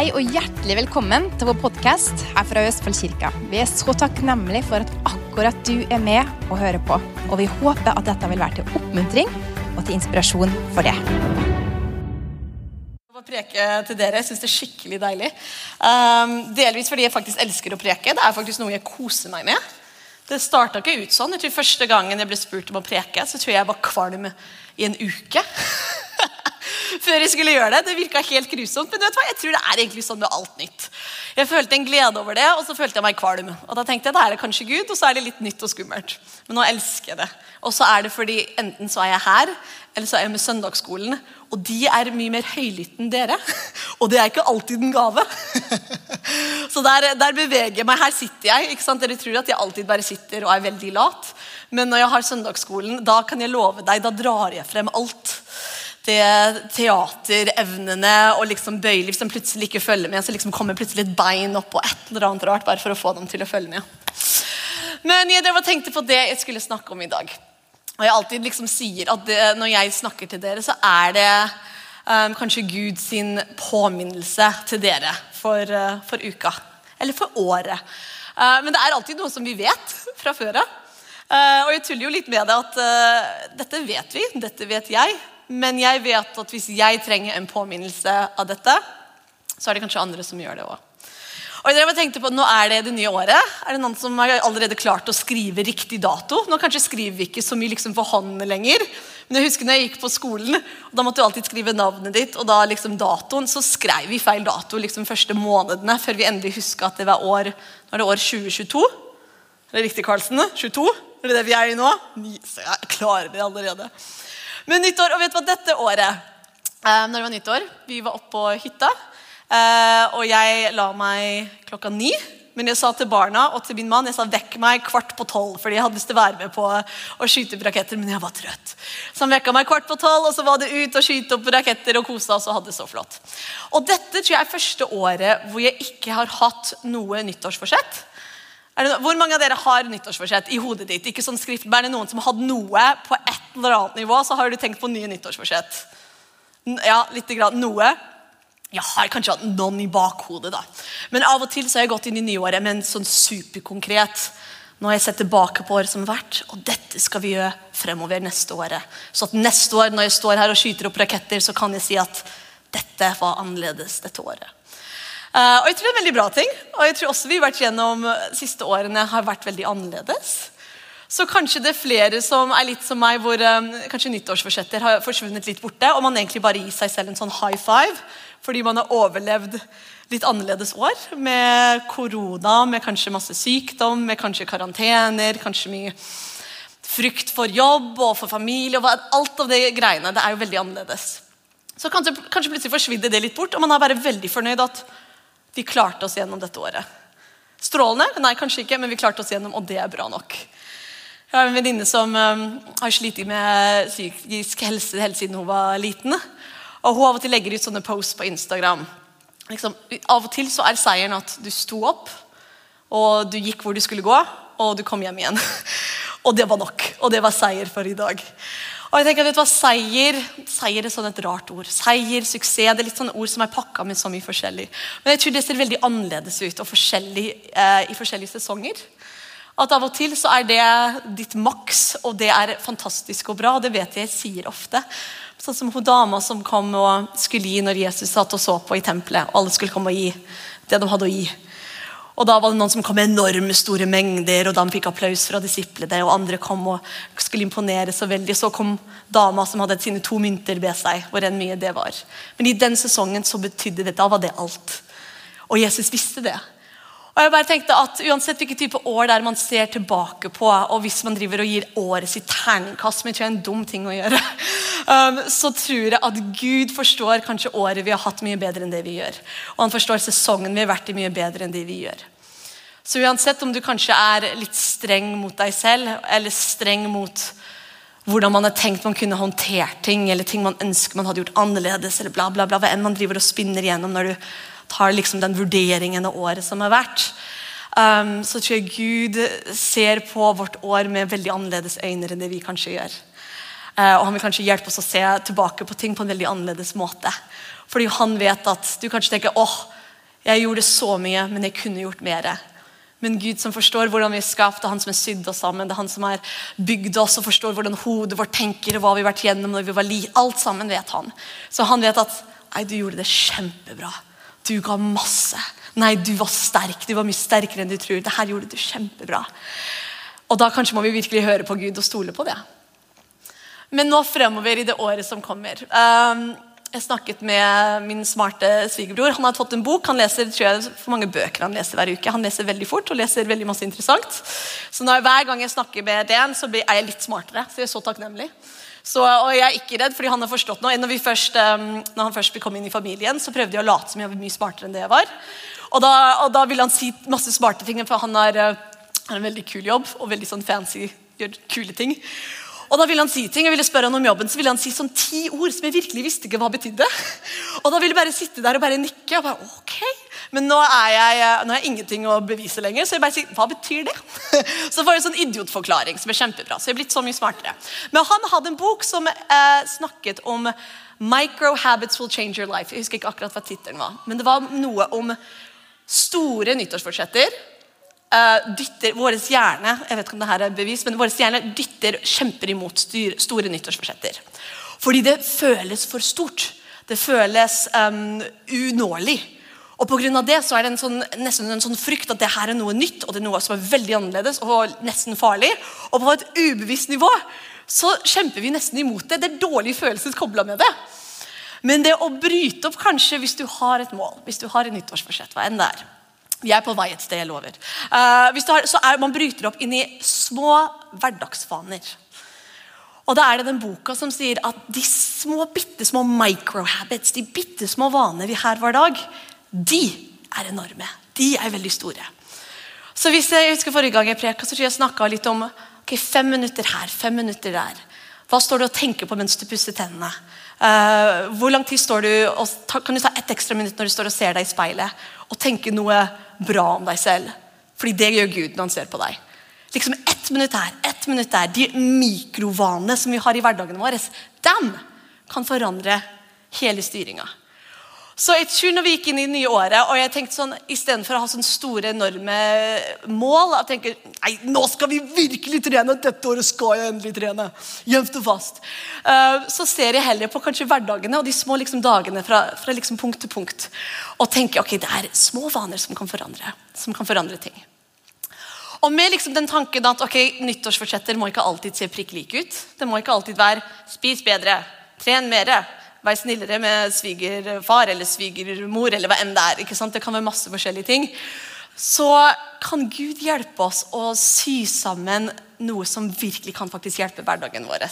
Hei og hjertelig velkommen til vår podkast her fra Østfoldkirka. Vi er så takknemlige for at akkurat du er med og hører på. Og vi håper at dette vil være til oppmuntring og til inspirasjon for det. å preke til dere. Jeg syns det er skikkelig deilig. Um, delvis fordi jeg faktisk elsker å preke. Det er faktisk noe jeg koser meg med. Det starta ikke ut sånn. Jeg tror Første gangen jeg ble spurt om å preke, så tror jeg jeg var kvalm i en uke. Før jeg skulle gjøre det. Det virka helt grusomt. Men vet du hva? jeg tror det er egentlig sånn med alt nytt. Jeg følte en glede over det, og så følte jeg meg kvalm. Og da tenkte jeg da er det kanskje Gud, og så er det litt nytt og skummelt. Men nå elsker jeg det. Og så er det fordi enten så er jeg her, eller så er jeg med søndagsskolen. Og de er mye mer høylytte enn dere. Og det er ikke alltid en gave. Så der, der beveger jeg meg. Her sitter jeg. ikke sant? Dere tror at jeg alltid bare sitter og er veldig lat. Men når jeg har søndagsskolen, da kan jeg love deg, da drar jeg frem alt det teaterevnene og liksom bøyeliv som plutselig ikke følger med. Så liksom kommer plutselig et bein opp og et eller annet rart bare for å få dem til å følge med. Men jeg drev og tenkte på det jeg skulle snakke om i dag. Og jeg alltid liksom sier at det, Når jeg snakker til dere, så er det um, kanskje Guds påminnelse til dere for, uh, for uka. Eller for året. Uh, men det er alltid noe som vi vet fra før av. Uh, og jeg tuller jo litt med det at dette vet vi, dette vet jeg. Men jeg vet at hvis jeg trenger en påminnelse av dette, så er det kanskje andre som gjør det òg. Og jeg tenkte på, Nå er det det nye året. Er det noen som har allerede klart å skrive riktig dato? Nå kanskje skriver vi ikke så mye liksom for hånd lenger. Men jeg husker når jeg gikk på skolen, og da måtte du alltid skrive navnet ditt og da liksom datoen. Så skrev vi feil dato liksom første månedene før vi endelig huska at det var år, nå er det år 2022. Er det riktig, Karlsen? 22? Er det det vi er i nå? Jeg klarer det allerede. Men nyttår, og vet du hva, dette året eh, når det var nyttår, Vi var oppe på hytta, eh, og jeg la meg klokka ni. Men jeg sa til barna og til min mann jeg sa vekk meg kvart på tolv. fordi jeg hadde lyst til å være med på å skyte opp raketter, men jeg var trøtt. Så han vekka meg kvart på tolv, og så var det ut og skyte opp raketter og kose oss. og hadde det så flott. Og dette tror jeg er første året hvor jeg ikke har hatt noe nyttårsforsett. Det, hvor mange av dere har nyttårsforsett i hodet ditt? Ikke sånn skriftlig, Er det noen som har hatt noe på et eller annet nivå, så har du tenkt på nye nyttårsforsett? Ja, litt grann, noe. Jeg har kanskje hatt noen i bakhodet, da. Men av og til så har jeg gått inn i nyåret med en sånn superkonkret Nå har jeg sett tilbake på året som har vært, og dette skal vi gjøre fremover neste året. Så at neste år, når jeg står her og skyter opp raketter, så kan jeg si at dette var annerledes dette året. Uh, og jeg tror det er en veldig bra ting. Og jeg tror også vi har vært gjennom uh, siste årene har vært veldig annerledes. Så kanskje det er flere som er litt som meg, hvor um, kanskje nyttårsforsetter har forsvunnet litt borte, og man egentlig bare gir seg selv en sånn high five fordi man har overlevd litt annerledes år. Med korona, med kanskje masse sykdom, med kanskje karantener, kanskje mye frykt for jobb og for familie. og Alt av de greiene. Det er jo veldig annerledes. Så kanskje, kanskje plutselig forsvinner det litt bort, og man er bare veldig fornøyd at vi klarte oss gjennom dette året. Strålende? Nei, kanskje ikke, men vi klarte oss gjennom, og det er bra nok. Jeg har en venninne som um, har slitt med psykisk helse helt siden hun var liten. Og Hun av og til legger ut sånne posts på Instagram. Liksom, av og til så er seieren at du sto opp, og du gikk hvor du skulle gå, og du kom hjem igjen. og det var nok. Og det var seier for i dag. Og jeg tenker, vet du hva, Seier seier er sånn et rart ord. Seier, suksess, det er litt sånne ord som er pakka med så mye forskjellig. Men jeg tror det ser veldig annerledes ut og forskjellig eh, i forskjellige sesonger. At Av og til så er det ditt maks, og det er fantastisk og bra. Det vet jeg jeg sier ofte. Sånn som hun dama som kom og skulle gi når Jesus satt og så på i tempelet. og Alle skulle komme og gi det de hadde å gi. Og Da var det noen som kom med enorme store mengder, og de fikk applaus fra disiplene. Og andre kom og skulle imponere så veldig. Så kom dama som hadde sine to mynter ved seg. hvor enn mye det var. Men i den sesongen så betydde det, da var det alt. Og Jesus visste det. Og jeg bare tenkte at Uansett hvilken type år det er man ser tilbake på, og hvis man driver og gir året sitt terningkast, som jeg tror er en dum ting å gjøre, um, så tror jeg at Gud forstår kanskje året vi har hatt, mye bedre enn det vi gjør. Og han forstår sesongen vi har vært i, mye bedre enn det vi gjør. Så uansett om du kanskje er litt streng mot deg selv, eller streng mot hvordan man har tenkt man kunne håndtert ting, eller ting man ønsker man hadde gjort annerledes, eller bla, bla, bla, hva enn man driver og spinner igjennom når du tar liksom den vurderingen av året som har vært, um, så tror jeg Gud ser på vårt år med veldig annerledes øyne enn det vi kanskje gjør. Uh, og Han vil kanskje hjelpe oss å se tilbake på ting på en veldig annerledes måte. Fordi han vet at du kanskje tenker åh, Jeg gjorde så mye, men jeg kunne gjort mer. Men Gud som forstår hvordan vi er skapt, det er han som er sydd oss sammen. Det er han som har bygd oss og forstår hvordan hodet vårt tenker og hva vi har vært gjennom når vi var li. Alt sammen vet han. Så han vet at nei, du gjorde det kjempebra. Du ga masse. Nei, du var sterk. Du var mye sterkere enn du tror. Det her gjorde du kjempebra. Og da kanskje må vi virkelig høre på Gud og stole på det. Men nå fremover i det året som kommer um, jeg snakket med min smarte svigerbror. Han har fått en bok. Han leser tror jeg, for mange bøker han leser hver uke. Han leser veldig fort og leser veldig masse interessant. Så når, hver gang jeg snakker med DN, så er jeg litt smartere. Så jeg er så takknemlig. Så, og jeg er ikke redd, fordi han har forstått noe. Når, først, um, når han først kom inn i familien, så prøvde jeg å late som jeg var mye smartere enn det jeg var. Og da, og da ville han si masse smarte ting, for han har, uh, har en veldig kul jobb og veldig sånn fancy, gjør kule ting. Og da ville han si ting, jeg ville spørre han om jobben, så ville han si sånn ti ord som jeg virkelig visste ikke hva betydde. Og da ville jeg bare sitte der og bare nikke. og bare, ok. Men nå jeg, nå har jeg ingenting å bevise lenger, så jeg bare sier hva betyr det? Så får jeg en sånn idiotforklaring som er kjempebra. Så jeg er blitt så mye smartere. Men han hadde en bok som eh, snakket om Micro habits will change your life. Jeg husker ikke akkurat hva tittelen var. Men det var noe om store nyttårsforsetter uh, dytter vår hjerne jeg vet ikke om det her er bevis, men vår hjerne dytter kjemper imot styr, store nyttårsforsetter. Fordi det føles for stort. Det føles um, unåelig. Og på grunn av det så er det en sånn, nesten en sånn frykt at det her er noe nytt og det er noe som er veldig annerledes og nesten farlig. Og på et ubevisst nivå så kjemper vi nesten imot det. Det er dårlige følelser kobla med det. Men det å bryte opp kanskje hvis du har et mål, hvis du har et nyttårsforsett, hva enn det er, vi er på vei et sted, jeg lover. Uh, har, så er, Man bryter opp inn i små hverdagsvaner. Og da er det den boka som sier at de små, bitte små microhabits, de bitte små vaner vi har hver dag, de er enorme. De er veldig store. Så hvis jeg husker Forrige gang jeg preka, tror jeg litt om ok, fem minutter her, fem minutter der. Hva står du og tenker på mens du pusser tennene? Uh, hvor lang tid står du og ta, Kan du ta ett ekstra minutt når du står og ser deg i speilet og tenke noe bra om deg selv? Fordi det gjør Gud når han ser på deg. Liksom Ett minutt her, ett minutt der. De mikrovanene som vi har i hverdagen vår, dem kan forandre hele styringa. Så jeg tror når vi gikk inn i det nye året, og jeg tenkte sånn, istedenfor å ha sånne store, enorme mål jeg tenker, nei, nå skal vi virkelig trene. Dette året skal jeg endelig trene. Jevnt og fast. Uh, så ser jeg heller på kanskje hverdagene og de små liksom, dagene fra, fra liksom, punkt til punkt. Og tenker ok, det er små vaner som kan forandre, som kan forandre ting. Og med liksom den tanken at ok, nyttårsforsetter må ikke alltid se prikk like ut. Det må ikke alltid være 'spis bedre', 'tren mere', Vær snillere med svigerfar eller svigermor eller hva enn det er. ikke sant? Det kan være masse forskjellige ting. Så kan Gud hjelpe oss å sy sammen noe som virkelig kan faktisk hjelpe hverdagen vår.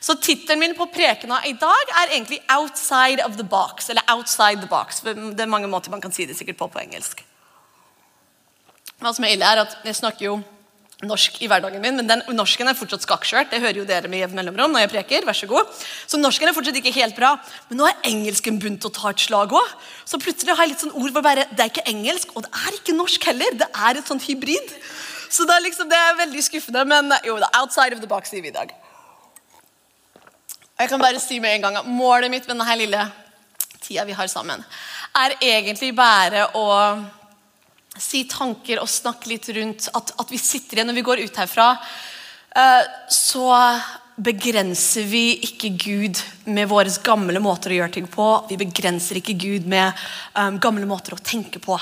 Så Tittelen min på prekena i dag er egentlig 'Outside of the Box'. Eller 'Outside the Box'. Det er mange måter man kan si det sikkert på på engelsk. Hva som er ille, er at jeg snakker jo norsk i hverdagen min, men den norsken er fortsatt skakkskjørt. Det hører jo dere med jevn mellomrom når jeg preker. vær Så god. Så norsken er fortsatt ikke helt bra. Men nå er engelsken begynt å ta et slag òg. Så plutselig har jeg litt sånn ord hvor bare, det er ikke engelsk, og det er ikke norsk heller. Det er et sånt hybrid. Så det er, liksom, det er veldig skuffende, men jo da, outside of the box i dag. Jeg kan bare si med en gang at Målet mitt med denne lille tida vi har sammen, er egentlig bare å si tanker og snakke litt rundt at, at, vi sitter igjen når vi går ut herfra. Uh, så begrenser vi ikke Gud med våre gamle måter å gjøre ting på. Vi begrenser ikke Gud med um, gamle måter å tenke på.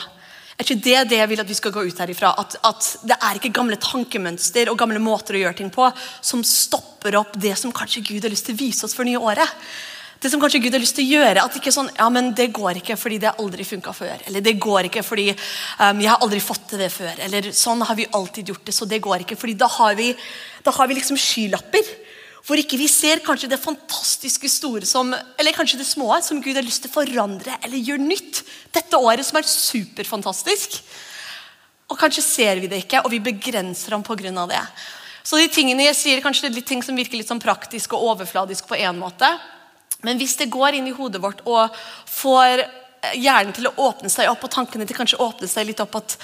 Er ikke det det jeg vil at vi skal gå ut herifra? At, at det er ikke gamle tankemønster og gamle måter å gjøre ting på som stopper opp det som kanskje Gud har lyst til å vise oss for nye året det som kanskje Gud har lyst til å gjøre. At ikke sånn, ja, men det går ikke fordi det har aldri funka før. Eller det går ikke fordi um, jeg har aldri fått til det før. Eller sånn har vi alltid gjort det, så det går ikke. fordi da har vi, da har vi liksom skylapper. Hvor ikke vi ser kanskje det fantastiske store som, eller kanskje det små som Gud har lyst til å forandre eller gjøre nytt dette året, som er superfantastisk. Og kanskje ser vi det ikke, og vi begrenser ham pga. det. Så de tingene jeg sier, kanskje det er litt ting som virker litt sånn praktisk og overfladisk på en måte. Men hvis det går inn i hodet vårt og får hjernen til å åpne seg opp, og tankene til kanskje åpne seg litt opp at,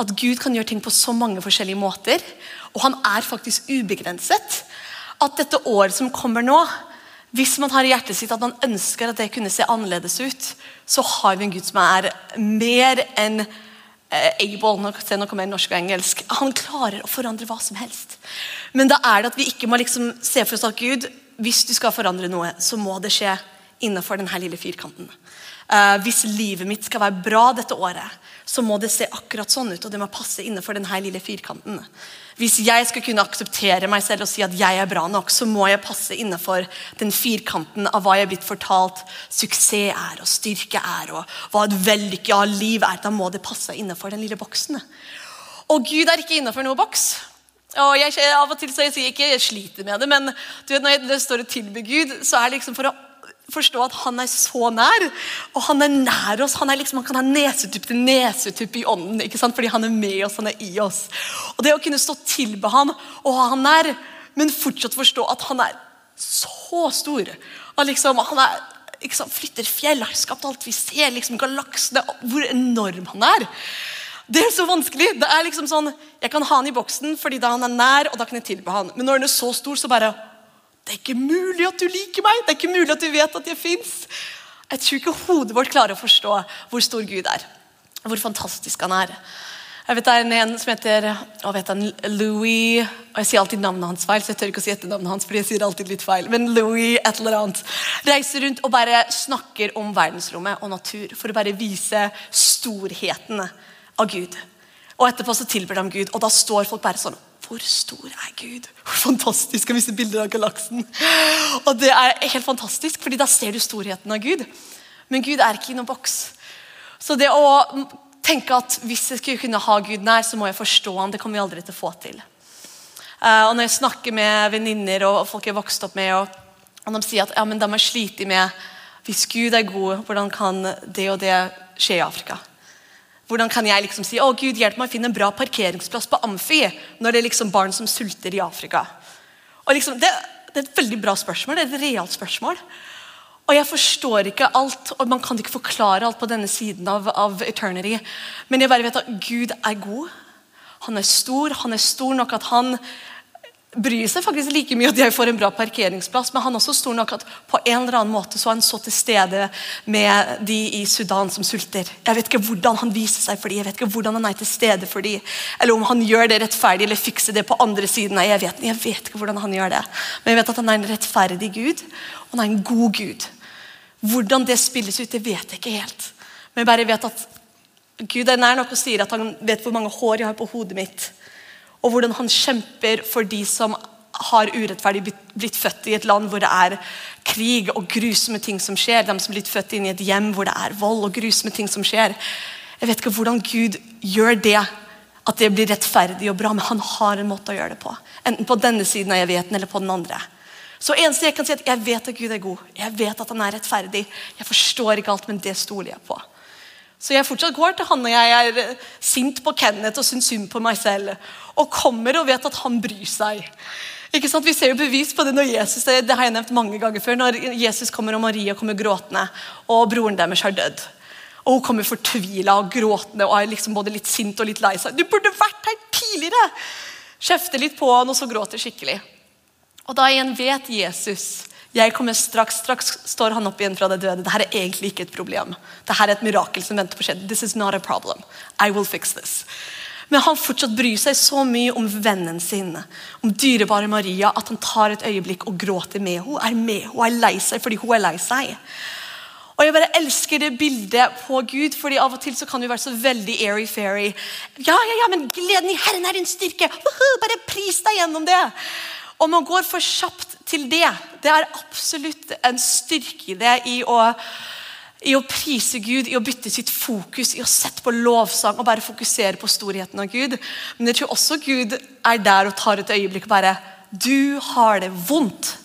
at Gud kan gjøre ting på så mange forskjellige måter, og han er faktisk ubegrenset At dette året som kommer nå, Hvis man har i hjertet sitt at man ønsker at det kunne se annerledes ut, så har vi en Gud som er mer enn eh, able nå se noe mer norsk og engelsk. Han klarer å forandre hva som helst. Men da er det at vi ikke må liksom se for oss at Gud, hvis du skal forandre noe, så må det skje innenfor denne lille firkanten. Uh, hvis livet mitt skal være bra dette året, så må det se akkurat sånn ut, og det må passe innenfor denne lille firkanten. Hvis jeg skal kunne akseptere meg selv og si at jeg er bra nok, så må jeg passe innenfor den firkanten av hva jeg er blitt fortalt suksess er, og styrke er, og hva et vellykka liv er. Da må det passe innenfor den lille boksen. Og Gud er ikke innenfor noen boks. Og jeg, Av og til så jeg sier ikke jeg sliter med det, men du vet, når jeg, det står og tilbyr Gud, så er det liksom for å forstå at han er så nær. Og han er nær oss. Han, er liksom, han kan ha nesetupp til nesetupp i ånden. ikke sant? Fordi han er med oss, han er i oss. Og det å kunne stå tilbe han og ha han nær, men fortsatt forstå at han er så stor. At liksom, han er, liksom, flytter fjell, har skapt alt vi ser, liksom galaksene Hvor enorm han er. Det er så vanskelig. Det er liksom sånn, Jeg kan ha han i boksen fordi da han er nær, og da kan jeg tilbe han. Men når han er så stor, så bare det er ikke mulig at du liker meg! Det er ikke mulig at du vet at jeg fins! Jeg tror ikke hodet vårt klarer å forstå hvor stor Gud er. Hvor fantastisk han er. Jeg vet Det er en som heter han, Louis og Jeg sier alltid navnet hans feil, så jeg tør ikke å si etternavnet hans. fordi jeg sier alltid litt feil, Men Louis et eller annet reiser rundt og bare snakker om verdensrommet og natur for å bare vise storheten av Gud. Og etterpå så tilber de Gud, og da står folk bare sånn hvor stor er Gud? Hvor fantastisk er disse bilder av galaksen? Og Det er helt fantastisk, fordi da ser du storheten av Gud. Men Gud er ikke i noen boks. Så det å tenke at hvis jeg skulle kunne ha Gud nær, så må jeg forstå han, det kommer vi aldri til å få til. Uh, og Når jeg snakker med venninner og folk jeg har vokst opp med, og de sier at ja, men de har slitt med hvis Gud er god, hvordan kan det og det skje i Afrika? Hvordan kan jeg liksom si å Gud, hjelp meg å finne en bra parkeringsplass på Amfi når det er liksom barn som sulter i Afrika? Og liksom, det, det, er et veldig bra spørsmål. Det er et realt spørsmål. Og jeg forstår ikke alt, og man kan ikke forklare alt på denne siden av, av eternity. Men jeg bare vet at Gud er god. Han er stor. Han er stor nok at han bryr seg faktisk like mye at jeg får en bra parkeringsplass, men han er også stor nok at på en eller annen måte så er han så til stede med de i Sudan som sulter. Jeg vet ikke hvordan han viser seg for dem, jeg vet ikke hvordan han er til stede for dem, eller om han gjør det rettferdig eller fikser det på andre siden. Nei, jeg vet, jeg vet ikke hvordan han gjør det, men jeg vet at han er en rettferdig Gud, og han er en god Gud. Hvordan det spilles ut, det vet jeg ikke helt. Men jeg bare vet at Gud er nær nok og sier at han vet hvor mange hår jeg har på hodet mitt og hvordan han kjemper for de som har urettferdig blitt født i et land hvor det er krig og grusomme ting som skjer. De som er blitt født inn i et hjem hvor det er vold og grusomme ting som skjer. Jeg vet ikke hvordan Gud gjør det, at det blir rettferdig og bra, men han har en måte å gjøre det på. Enten på denne siden av evigheten eller på den andre. Så eneste jeg kan si at jeg vet at Gud er god. Jeg vet at han er rettferdig. Jeg forstår ikke alt, men det stoler jeg på. Så jeg fortsatt går til han når jeg er eh, sint på Kenneth og syns synd på meg selv. Og kommer og vet at han bryr seg. Ikke sant? Vi ser jo bevis på det når Jesus det, det har jeg nevnt mange ganger før, når Jesus kommer og Maria kommer gråtende, og broren deres har dødd. Og Hun kommer fortvila og gråtende og er liksom både litt sint og litt lei seg. 'Du burde vært her tidligere!' Kjefter litt på han, og så gråter skikkelig. Og Da igjen vet Jesus jeg kommer straks, straks står han opp igjen fra det døde. Dette er egentlig ikke et problem. Dette er et mirakel som venter på å skje. This is not a problem. I will fix this. Men han fortsatt bryr seg så mye om vennen sin, om dyrebare Maria, at han tar et øyeblikk og gråter med henne. Er med, hun er lei seg fordi hun er lei seg. Og Jeg bare elsker det bildet på Gud, fordi av og til så kan vi være så veldig airy-fairy. Ja, ja, ja, men gleden i Herren er din styrke! Bare pris deg gjennom det! Og man går for kjapt til det. Det er absolutt en styrke i det i å, i å prise Gud, i å bytte sitt fokus, i å sette på lovsang og bare fokusere på storheten av Gud. Men jeg tror også Gud er der og tar et øyeblikk og bare Du har det vondt.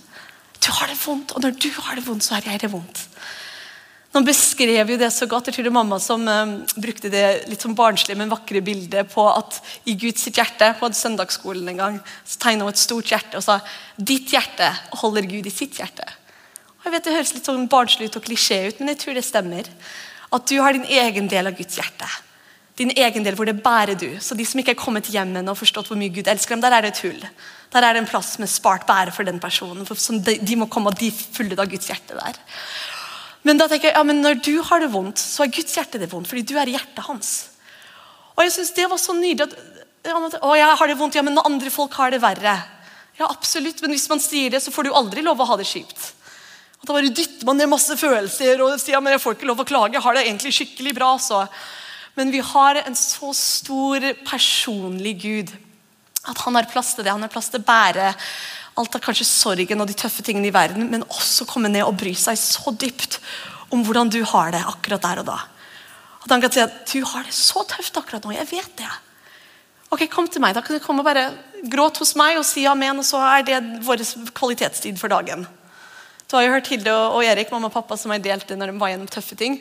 Du har det vondt, og når du har det vondt, så har jeg det vondt. Han beskrev jo det så godt. Jeg tror det er mamma som eh, brukte det litt som barnslig, men vakre bildet på at i Guds hjerte hjerte på søndagsskolen en gang, så tegna hun et stort hjerte og sa ditt hjerte holder Gud i sitt hjerte. Og jeg vet Det høres litt sånn barnslig ut og klisjé ut, men jeg tror det stemmer. At du har din egen del av Guds hjerte. din egen del hvor det bærer du. Så de som ikke er kommet hjem ennå og forstått hvor mye Gud elsker dem, der er det et hull. Der er det en plass med spart bære for den personen. For de, de, må komme og de fulle av Guds hjerte der. Men da tenker jeg, ja, men når du har det vondt, så er Guds hjerte det vondt, fordi du er hjertet hans. Og jeg synes det var så nydelig at, å, jeg har det vondt, ja, men andre folk har det verre. Ja, absolutt, men hvis man sier det, så får du aldri lov å ha det kjipt. Og Da bare dytter man ned masse følelser og sier men jeg får ikke lov å klage. Jeg har det egentlig skikkelig bra. så. Men vi har en så stor personlig Gud at han har plass til det. Han har plass til å bære alt av kanskje sorgen og de tøffe tingene i verden, men også komme ned og bry seg så dypt om hvordan du har det akkurat der og da. At han kan si at du har det så tøft akkurat nå. Jeg vet det. Ok, Kom til meg. Da kan du komme og bare gråte hos meg og si amen, og så er det vår kvalitetstid for dagen. Du har jo hørt Hilde og Erik, mamma og pappa, som har delt det når de var gjennom tøffe ting.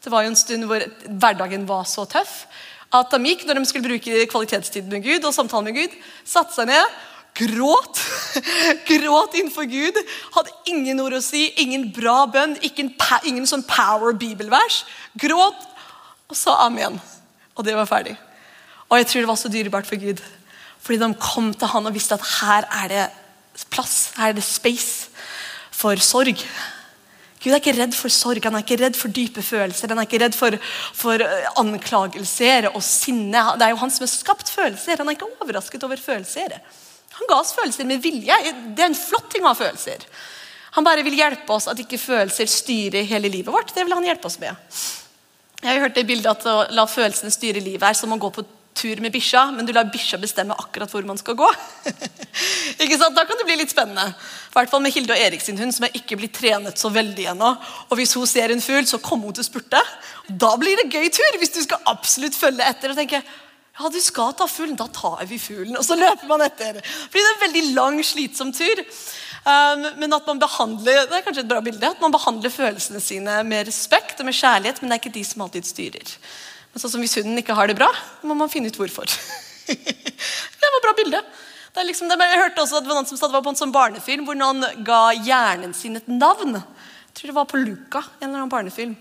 Det var jo en stund hvor hverdagen var så tøff at de gikk når de skulle bruke kvalitetstid med Gud og samtale med Gud, satte seg ned, gråt. gråt innenfor Gud. Hadde ingen ord å si, ingen bra bønn, ingen, ingen sånn power bibelvers. Gråt og sa amen. Og det var ferdig. Og jeg tror det var så dyrebart for Gud. Fordi de kom til han og visste at her er det plass, her er det space for sorg. Gud er ikke redd for sorg, han er ikke redd for dype følelser. Han er ikke redd for, for eh, anklagelser og sinne. Det er jo han som har skapt følelser. Han er ikke overrasket over følelser. Han ga oss følelser med vilje. Det er en flott ting å ha følelser. Han bare vil hjelpe oss at ikke følelser styrer hele livet vårt. Det vil han hjelpe oss med. Jeg har hørt det bildet at å la følelsene styre livet er som å gå på tur med bikkja, men du lar bikkja bestemme akkurat hvor man skal gå. ikke sant? Da kan det bli litt spennende. I hvert fall med Hilde og Erik sin hund, som er ikke blitt trenet så veldig ennå. Og hvis hun ser en fugl, så kommer hun til å spurte. Da blir det gøy tur, hvis du skal absolutt følge etter. og tenke, ja, du skal ta fuglen, da tar vi fuglen. Og så løper man etter. Fordi det er en veldig lang, slitsom tur. Um, men at man behandler det er kanskje et bra bilde, at man behandler følelsene sine med respekt og med kjærlighet, men det er ikke de som alltid styrer. Men sånn som Hvis hunden ikke har det bra, må man finne ut hvorfor. det var et bra bilde. Liksom, jeg hørte også at det var noen som det var på en sånn barnefilm hvor noen ga hjernen sin et navn. Jeg tror det var på Luca. en eller annen barnefilm.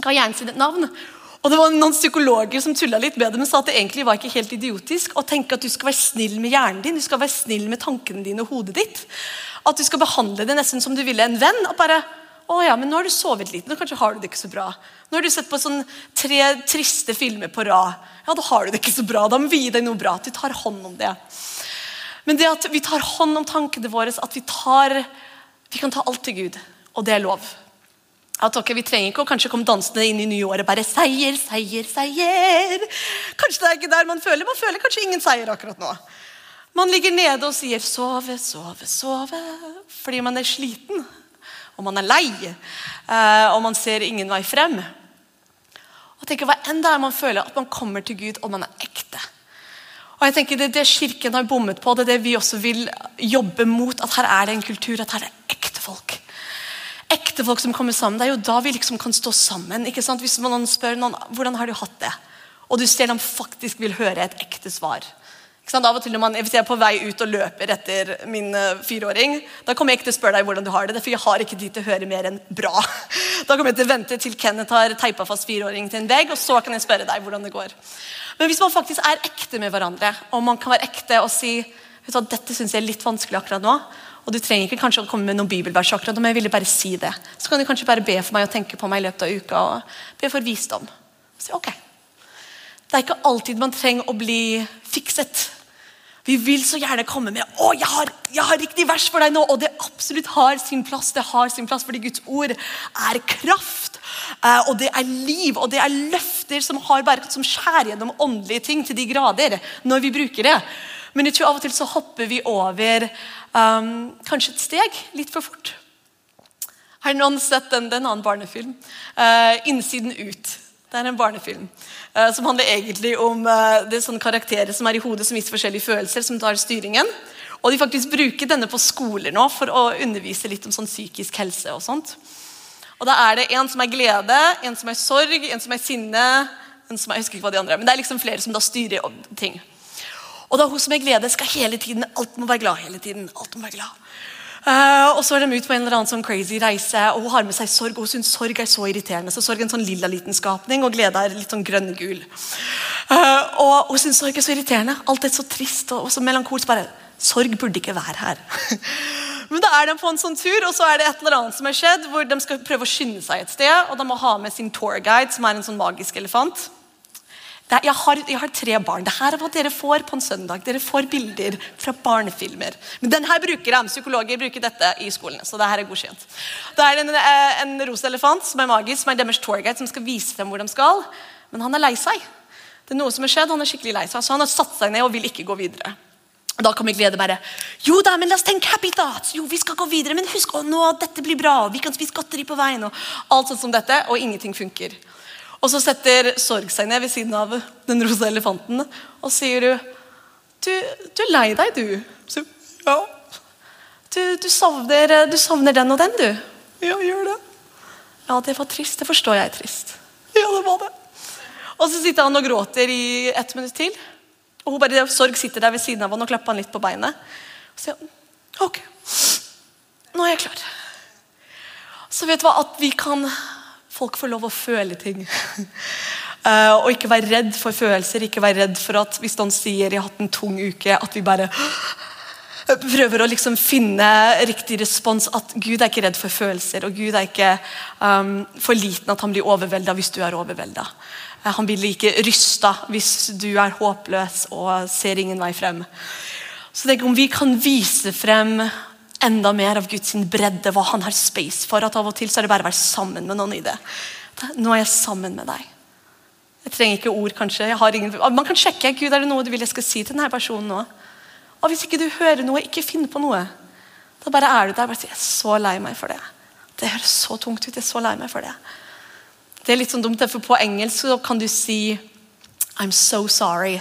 Ga hjernen sin et navn. Og det var noen psykologer som tulla litt med det, men sa at det egentlig var ikke helt idiotisk å tenke at du skal være snill med hjernen din, du skal være snill med tankene dine og hodet ditt. At du skal behandle det nesten som du ville en venn. og bare å ja, men nå har du sovet litt, nå kanskje har du det ikke så bra. Nå har du sett på sånn tre triste filmer på rad. Ja, da har du det ikke så bra. Da må vi gi deg noe bra. At vi tar hånd om det. Men det at vi tar hånd om tankene våre, at vi tar Vi kan ta alt til Gud. Og det er lov. At ok, Vi trenger ikke å kanskje komme dansende inn i nye året bare seier, seier, seier. Kanskje det er ikke der man føler. Man føler kanskje ingen seier akkurat nå. Man ligger nede og sier sove, sove, sove fordi man er sliten og man er lei, eh, og man ser ingen vei frem. Og tenker, Hva enn det er man føler, at man kommer til Gud, og man er ekte. Og jeg tenker Det er det Kirken har bommet på, det er det vi også vil jobbe mot. At her er det en kultur, at her er ekte folk. Ekte folk som kommer sammen. Det er jo da vi liksom kan stå sammen. ikke sant? Hvis man spør noen hvordan har du hatt det, og du ser de faktisk vil høre et ekte svar. Ikke sant? Av og til når man, Hvis jeg er på vei ut og løper etter min uh, fireåring, da kommer jeg ikke til å spørre deg hvordan du har det, for jeg har ikke tid til å høre mer enn bra. Da kommer jeg til å vente til Kenneth har teipa fast fireåringen til en vegg, og så kan jeg spørre deg hvordan det går. Men hvis man faktisk er ekte med hverandre, og man kan være ekte og si vet du, dette synes jeg er litt vanskelig akkurat nå, og du trenger ikke kanskje å komme med noen bibelvers akkurat men jeg ville bare si det. Så kan du kanskje bare be for meg og tenke på meg i løpet av uka og be for visdom. Så, ok. Det er ikke alltid man trenger å bli fikset. Vi vil så gjerne komme med å, jeg har, jeg har riktig vers for deg nå, og det absolutt har sin plass. Det har sin plass, fordi Guds ord er kraft, eh, og det er liv, og det er løfter som, har som skjærer gjennom åndelige ting til de grader når vi bruker det. Men jeg tror av og til så hopper vi over um, kanskje et steg litt for fort. Har noen sett en, en annen barnefilm? Uh, 'Innsiden ut'. Det er en barnefilm uh, som handler egentlig om uh, det sånne karakterer som er i hodet som viser forskjellige følelser, som tar styringen. Og De faktisk bruker denne på skoler nå for å undervise litt om sånn psykisk helse. og sånt. Og Da er det en som er glede, en som er sorg, en som er sinne en som er, jeg husker ikke hva de andre er, men det er liksom flere som da styrer ting. Og da hun som er glede, skal hele tiden, alt må være glad hele tiden. alt må være glad. Uh, og så er de ut på en eller annen sånn crazy reise, og hun har med seg sorg. Og hun syns sorg er så irriterende. Så sorg er en sånn lilla liten skapning, og glede er litt sånn grønn-gul. Uh, Uh, og hun syns sorg er så irriterende. Alt er så trist og, og så melankolsk. bare, Sorg burde ikke være her. Men da er de på en sånn tur, og så er det et eller annet som har skjedd, hvor de skal prøve å skynde seg et sted, og de må ha med sin tourguide, som er en sånn magisk elefant. Jeg, har, jeg, har, tre barn. Dette er hva dere får på en søndag. Dere får bilder fra barnefilmer. Men denne bruker de. Psykologer bruker dette i skolene. så det her er godkjent. Det er en, eh, en rosa elefant som er magisk, som er deres tourguide, som skal vise dem hvor de skal. Men han er lei seg. Det er noe som har skjedd, Han er skikkelig lei seg, så han har satt seg ned og vil ikke gå videre. Da kommer glede bare Jo da, men la oss tenke happy thoughts. Jo, vi skal gå videre, men husk å, nå, dette blir bra. Vi kan spise godteri på veien. og alt sånt som dette, Og ingenting funker. Og så setter Sorg seg ned ved siden av den rosa elefanten og sier du, du, du er lei deg, du. Så, ja. Du, du, savner, du savner den og den, du. Ja, gjør det. Ja, det var trist. Det forstår jeg er trist. Ja, det var det. Og så sitter han og gråter i ett minutt til. Og hun bare, Sorg sitter der ved siden av han og klapper han litt på beinet. Og sier ok, nå er jeg klar. Så vet du hva, at vi kan folk får lov å føle ting. Uh, og ikke være redd for følelser. Ikke være redd for at hvis noen sier 'jeg har hatt en tung uke', at vi bare prøver å liksom finne riktig respons. At Gud er ikke redd for følelser, og Gud er ikke um, for liten at han blir overvelda hvis du er overvelda. Uh, han blir ikke rysta hvis du er håpløs og ser ingen vei frem. Så tenk om vi kan vise frem enda mer av Guds bredde, hva han har space for. At av og til så er det bare å være sammen med noen i det. Nå er jeg sammen med deg. Jeg trenger ikke ord, kanskje. Ingen... man kan sjekke Gud, er det noe du vil jeg skal si til denne personen nå. Og Hvis ikke du hører noe, ikke finn på noe. Da bare er du der bare sier, jeg er så lei meg for det. Det høres så tungt ut. jeg er så lei meg for det. Det er litt sånn dumt, for På engelsk så kan du si I'm so sorry.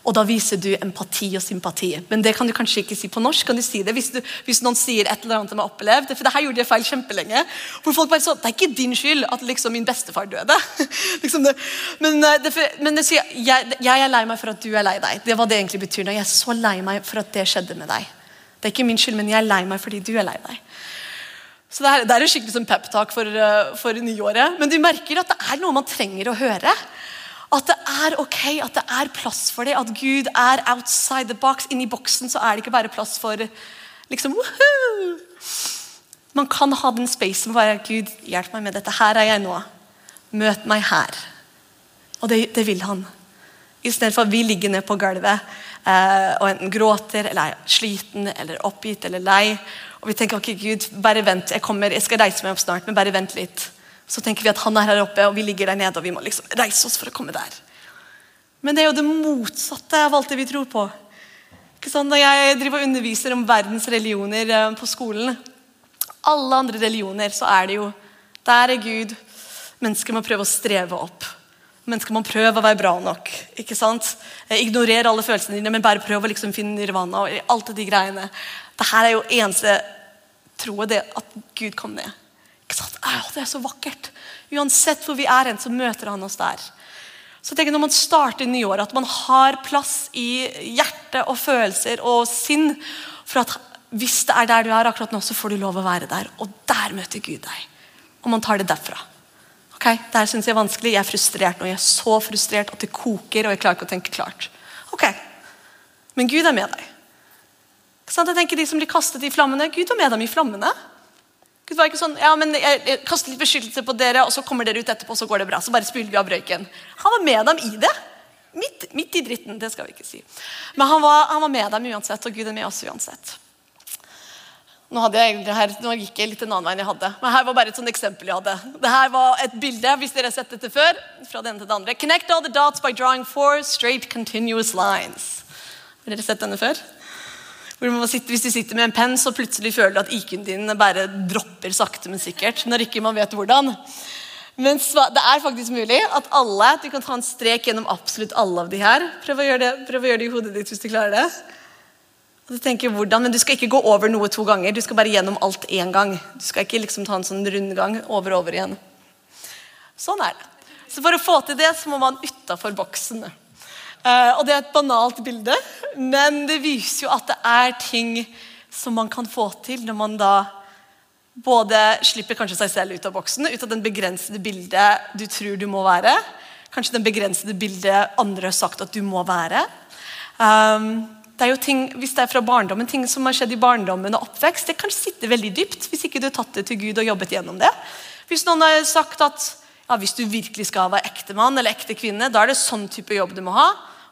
Og da viser du empati og sympati. Men det kan du kanskje ikke si på norsk. kan du si det Hvis, du, hvis noen sier et eller annet de har opplevd. For det her gjorde jeg feil kjempelenge. Hvor folk bare så, Det er ikke din skyld at liksom min bestefar døde. liksom det. Men, eh, det, men det sier jeg, jeg, er lei meg for at du er lei deg. Det var det egentlig betyr. Jeg er så lei meg for at det skjedde med deg. Det er ikke min skyld, men jeg er lei meg fordi du er lei deg. Så Det er, det er en skikkelig sånn peptalk for, eh, for nyåret. Men du merker at det er noe man trenger å høre. At det er ok, at det er plass for det. At Gud er outside the box. Inni boksen så er det ikke bare plass for liksom woohoo. Man kan ha den spacen hvor Gud, hjelp meg med dette. Her er jeg nå. Møt meg her. Og det, det vil han. Istedenfor at vi ligger ned på gulvet eh, og enten gråter eller er sliten eller oppgitt eller lei. Og vi tenker ok, Gud, bare vent, jeg kommer, jeg skal reise meg opp snart, men bare vent litt så tenker vi at han er her oppe, og vi ligger der nede, og vi må liksom reise oss for å komme der. Men det er jo det motsatte av alt det vi tror på. Ikke sant? Når jeg driver og underviser om verdens religioner eh, på skolen Alle andre religioner, så er det jo Der er Gud. Mennesker må prøve å streve opp. Mennesker må prøve å være bra nok. ikke sant? Eh, ignorer alle følelsene dine, men bare prøv å liksom finne nirvana. og alt de greiene. Dette er jo eneste troa, det at Gud kom ned. Det er så vakkert. Uansett hvor vi er hen, så møter han oss der. Så tenk Når man starter nyåret, at man har plass i hjerte og følelser og sinn for at hvis det er der du er akkurat nå, så får du lov å være der. Og der møter Gud deg. Og man tar det derfra. Ok, Det her syns jeg er vanskelig. Jeg er frustrert nå. Jeg er så frustrert at det koker, og jeg klarer ikke å tenke klart. Ok, Men Gud er med deg. Jeg tenker De som blir kastet i flammene, Gud var med dem i flammene. Gud var ikke sånn ja, men jeg, jeg kaster litt beskyttelse på dere, og så kommer dere ut etterpå, og så går det bra. Så bare spyler vi av røyken. Han var med dem i det. Midt, midt, i dritten. Det skal vi ikke si. Men han var, han var, med dem uansett, og Gud er med oss uansett. Nå, jeg, her, nå, gikk jeg litt en annen vei enn jeg hadde. Men her var bare et sånt eksempel jeg hadde. Det her var et bilde hvis dere har sett dette før. fra det ene til det andre. Connect all the dots by drawing four straight continuous lines. Har dere sett denne før? Sitte, hvis du sitter med en penn, så plutselig føler du at IQ-en din bare dropper sakte, men sikkert. når ikke man vet hvordan. Men det er faktisk mulig at alle, du kan ta en strek gjennom absolutt alle av de her. Prøv å gjøre det, å gjøre det i hodet ditt hvis du klarer det. Og du tenker hvordan, Men du skal ikke gå over noe to ganger. Du skal bare gjennom alt én gang. Du skal ikke liksom ta en sånn rundgang over og over igjen. Sånn er det. Så for å få til det, så må man utafor boksen. Uh, og Det er et banalt bilde, men det viser jo at det er ting som man kan få til når man da både slipper kanskje seg selv ut av boksen, ut av den begrensede bildet du tror du må være. Kanskje den begrensede bildet andre har sagt at du må være. Um, det er jo ting, Hvis det er fra barndommen, ting som har skjedd i barndommen og oppvekst, det kan sitte veldig dypt hvis ikke du har tatt det til Gud og jobbet gjennom det. Hvis noen har sagt at ja, hvis du virkelig skal være ekte mann eller ekte kvinne, da er det sånn type jobb du må ha.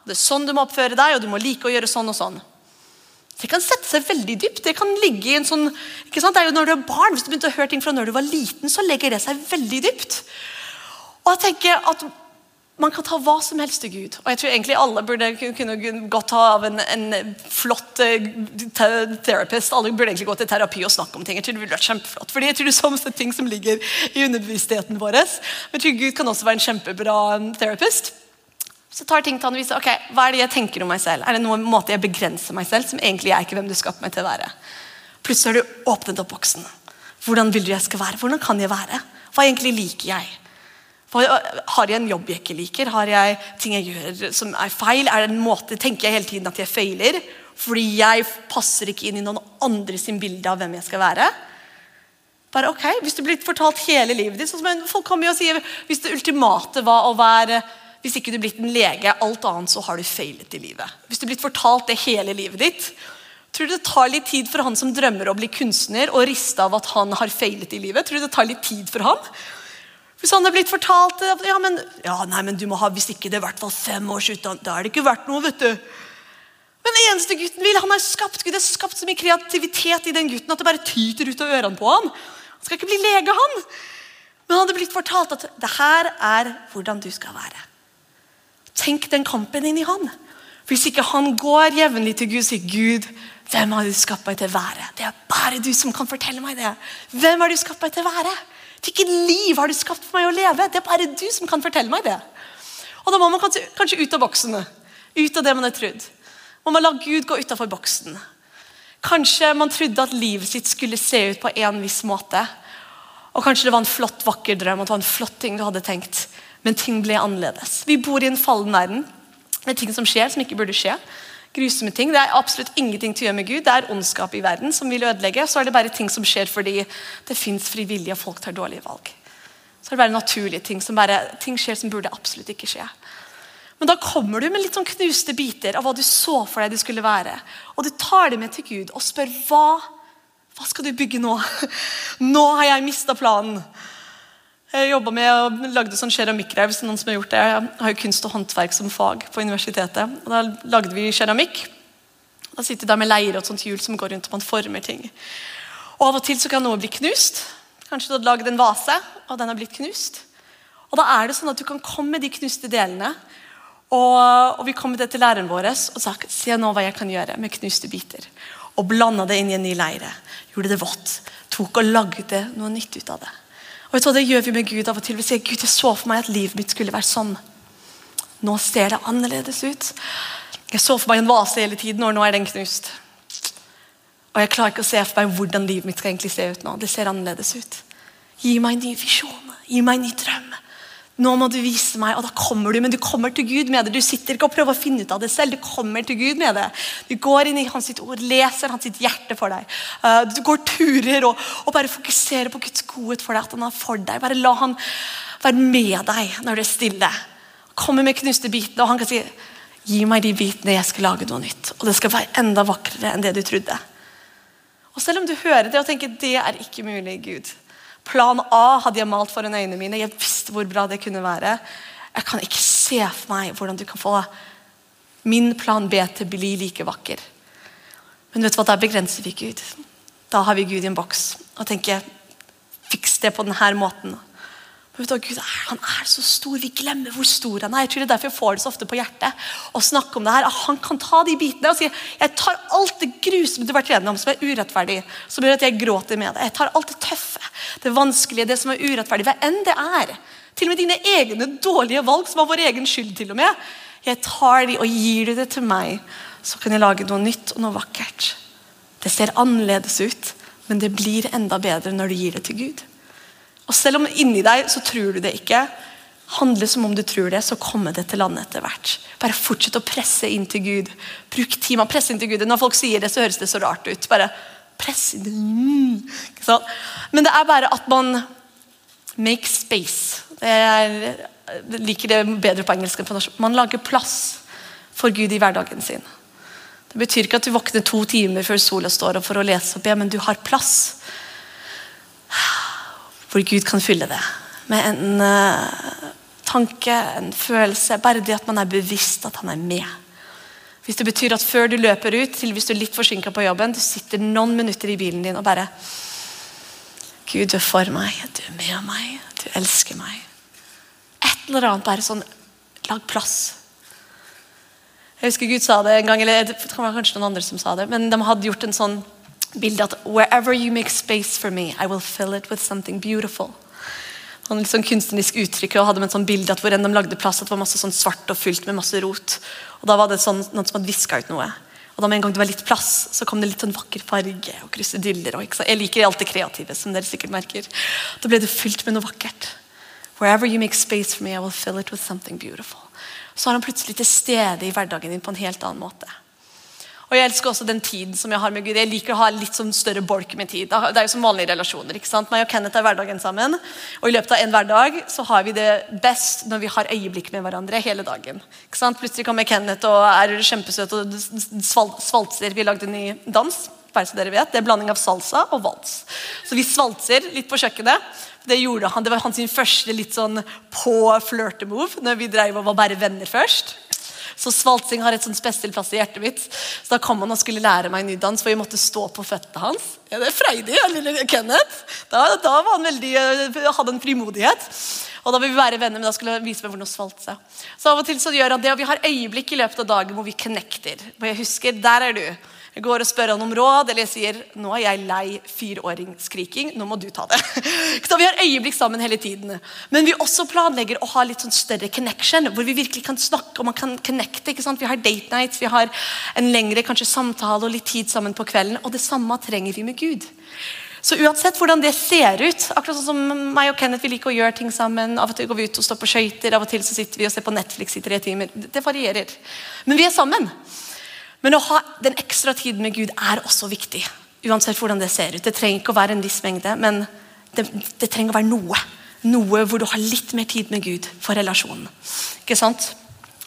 Det er sånn du må oppføre deg, og du må like å gjøre sånn og sånn. Det kan sette seg veldig dypt. Det kan ligge i en sånn, ikke sant? Det er jo når du er barn, Hvis du begynte å høre ting fra når du var liten, så legger det seg veldig dypt. Og jeg tenker at Man kan ta hva som helst til Gud. Og jeg tror egentlig alle burde kunne godt ha av en, en flott uh, therapist. Alle burde egentlig gå til terapi og snakke om ting. Jeg tror det ville vært kjempeflott. Fordi jeg tror det er sånne ting som ligger i underbevisstheten vår. Jeg tror Gud kan også være en kjempebra um, therapist. Så tar ting til han og viser ok, hva er det jeg tenker om meg selv. Er det noen måte jeg begrenser meg selv, som egentlig er ikke hvem du skaper meg til å være? Plutselig har du åpnet opp boksen. Hvordan vil du jeg skal være? Hvordan kan jeg være? Hva egentlig liker jeg? Har jeg en jobb jeg ikke liker? Har jeg ting jeg gjør som er feil? Er det en måte, Tenker jeg hele tiden at jeg feiler? Fordi jeg passer ikke inn i noen andre sin bilde av hvem jeg skal være? Bare ok, Hvis du blir fortalt hele livet ditt sånn som Folk kommer jo og sier hvis det ultimate var å være hvis ikke du er blitt en lege, alt annet, så har du feilet i livet. Hvis du er blitt fortalt det hele livet ditt, tror du det tar litt tid for han som drømmer å bli kunstner, og riste av at han har feilet i livet? Tror du det tar litt tid for han? Hvis han er blitt fortalt ja, men, ja, nei, men du må ha, Hvis ikke det er hvert fall fem års utdannelse, da er det ikke verdt noe. vet du. Men det eneste gutten vil, han har skapt Gud har skapt så mye kreativitet i den gutten at det bare tyter ut av ørene på ham. Han skal ikke bli lege, han. Men han hadde blitt fortalt at det her er hvordan du skal være. Tenk den kampen inn i han. Hvis ikke han går jevnlig til Gud og sier Gud, hvem har du skapt meg til å være? Det er bare du som kan fortelle meg det. Hvem har du skapt meg til å være? Hvilket liv har du skapt for meg å leve? Det er bare du som kan fortelle meg det. Og Da må man kanskje ut av boksene. Ut av det man har trodd. Man må la Gud gå utafor boksen. Kanskje man trodde at livet sitt skulle se ut på en viss måte. Og kanskje det var en flott, vakker drøm, at det var en flott ting du hadde tenkt. Men ting ble annerledes. Vi bor i en fallen verden med ting som skjer som ikke burde skje. Grusomme ting. Det er absolutt ingenting til å gjøre med Gud. Det er ondskap i verden som vil ødelegge. Så er det bare ting som skjer fordi det fins frivillige og folk tar dårlige valg. Så er det bare naturlige ting som bare, ting skjer som burde absolutt ikke skje. Men da kommer du med litt sånn knuste biter av hva du så for deg det skulle være. Og du tar det med til Gud og spør hva, hva skal du bygge nå? Nå har jeg mista planen. Jeg jobba med og lagde sånn keramikkrev. Så noen som har gjort det. Jeg har jo kunst og håndverk som fag på universitetet. Og Da lagde vi keramikk. Da sitter de med leire og et sånt hjul som går rundt og man former ting. Og Av og til så kan noe bli knust. Kanskje du hadde lagd en vase, og den har blitt knust. Og Da er det sånn at du kan komme med de knuste delene. Og, og vi kom med det til læreren vår og sa se nå hva jeg kan gjøre med knuste biter. Og blanda det inn i en ny leire. Gjorde det vått. Tok og lagde noe nytt ut av det. Og vet du, Det gjør vi med Gud av og til. Vi sier Gud, jeg så for meg at livet mitt skulle være sånn. Nå ser det annerledes ut. Jeg så for meg en vase hele tiden, og nå er den knust. Og jeg klarer ikke å se for meg hvordan livet mitt skal egentlig se ut nå. Det ser annerledes ut. Gi meg en ny visjon. Gi meg en ny drøm. Nå må du vise meg, og da kommer du, men du kommer til Gud med det. Du sitter ikke og prøver å finne ut av det selv, du kommer til Gud med det. Du går inn i hans ord, leser hans hjerte for deg. Uh, du går turer og, og, bare fokuserer på Guds godhet for deg, at han er for deg. Bare la han være med deg når det er stille. Kommer med knuste bitene, og han kan si Gi meg de bitene, jeg skal lage noe nytt. Og det skal være enda vakrere enn det du trodde. Og Selv om du hører det og tenker det er ikke mulig, Gud, Plan A hadde jeg malt foran øynene mine. Jeg visste hvor bra det kunne være. Jeg kan ikke se for meg hvordan du kan få min plan B til å bli like vakker. Men vet du hva, da begrenser vi Gud. Da har vi Gud i en boks og tenker fiks det på denne måten. Vet du, Gud han er så stor. Vi glemmer hvor stor han er. Jeg tror det er derfor jeg får det så ofte på hjertet. å snakke om det her. Han kan ta de bitene og si jeg tar alt det grusomme du har vært igjennom, som er urettferdig, som gjør at jeg gråter med det. Jeg tar alt det tøffe, det vanskelige, det som er urettferdig, hva enn det er. Til og med dine egne dårlige valg, som har vår egen skyld. til og med. Jeg tar de og gir de det til meg, så kan jeg lage noe nytt og noe vakkert. Det ser annerledes ut, men det blir enda bedre når du gir det til Gud. Og Selv om inni deg så tror du det ikke, handle som om du tror det, så kommer det til landet etter hvert. Bare fortsett å presse inn til Gud. Bruk tid med å inn til Gud. Når folk sier det, så høres det så rart ut. Bare press inn Men det er bare at man make space Jeg liker det bedre på engelsk enn på norsk. Man lager plass for Gud i hverdagen sin. Det betyr ikke at du våkner to timer før sola står opp for å lese opp, men du har plass hvor Gud kan fylle det med en uh, tanke, en følelse. Bare det at man er bevisst at han er med. Hvis det betyr at før du løper ut, til hvis du er litt forsinka på jobben, du sitter noen minutter i bilen din og bare Gud, du er for meg, du er med meg, du elsker meg. Et eller annet bare sånn Lag plass. Jeg husker Gud sa det en gang, eller det kan være kanskje noen andre som sa det, men de hadde gjort en sånn bilde at Wherever you make space for me, I will fill it with something beautiful. Han litt sånn kunstnerisk uttrykk og hadde med et sånn bilde at hvor enn de lagde plass, at det var masse sånn svart og fylt med masse rot. Og Da var det sånn, noen som hadde viska ut noe. Og da med en gang det var litt plass, så kom det litt sånn vakker farge og krusediller. Og, jeg liker alt det kreative, som dere sikkert merker. Da ble det fylt med noe vakkert. Wherever you make space for me, I will fill it with something beautiful. Så er han plutselig til stede i hverdagen din på en helt annen måte. Og Jeg elsker også den tiden som jeg har med Gud. Jeg liker å ha litt sånn større bolk med tid. Det er jo som vanlige relasjoner. ikke sant? Meg og Kenneth er hverdagen sammen. Og i løpet av en hverdag så har vi det best når vi har øyeblikk med hverandre hele dagen. ikke sant? Plutselig kommer Kenneth og er kjempesøt og svaltser. Vi lagde lagd en ny dans. bare så dere vet. Det er blanding av salsa og vals. Så vi svaltser litt på kjøkkenet. Det gjorde han, det var hans første litt sånn på flørtemove når vi drev og var bare venner først. Så svaltsing har et sånn spesiell plass i hjertet mitt. Så da kom han og skulle lære meg nydans, for vi måtte stå på føttene hans. Ja, det er freidig, lille Kenneth. Da, da han veldig, eh, hadde en frimodighet. Og da vil vi være venner, men da skulle han vise meg hvordan å svalte seg. Så av og til så gjør han det, og vi har øyeblikk i løpet av dagen hvor vi connecter. Hvor jeg husker, der er du. Går og spør han om råd, eller sier nå er jeg lei fireåringsskriking. Nå må du ta det. Så Vi har øyeblikk sammen hele tiden. Men vi også planlegger å ha litt sånn større connection, hvor vi virkelig kan snakke og man kan connecte. ikke sant? Vi har date nights, vi har en lengre kanskje samtale og litt tid sammen på kvelden. Og det samme trenger vi med Gud. Så uansett hvordan det ser ut akkurat sånn som meg og Kenneth vi liker å gjøre ting sammen. Av og til går vi ut og står på skøyter, av og til så sitter vi og ser på Netflix i tre timer. Det varierer. Men vi er sammen. Men å ha den ekstra tiden med Gud er også viktig. Uansett hvordan det ser ut. Det trenger ikke å være en viss mengde, men det, det trenger å være noe. Noe hvor du har litt mer tid med Gud for relasjonen. Ikke sant?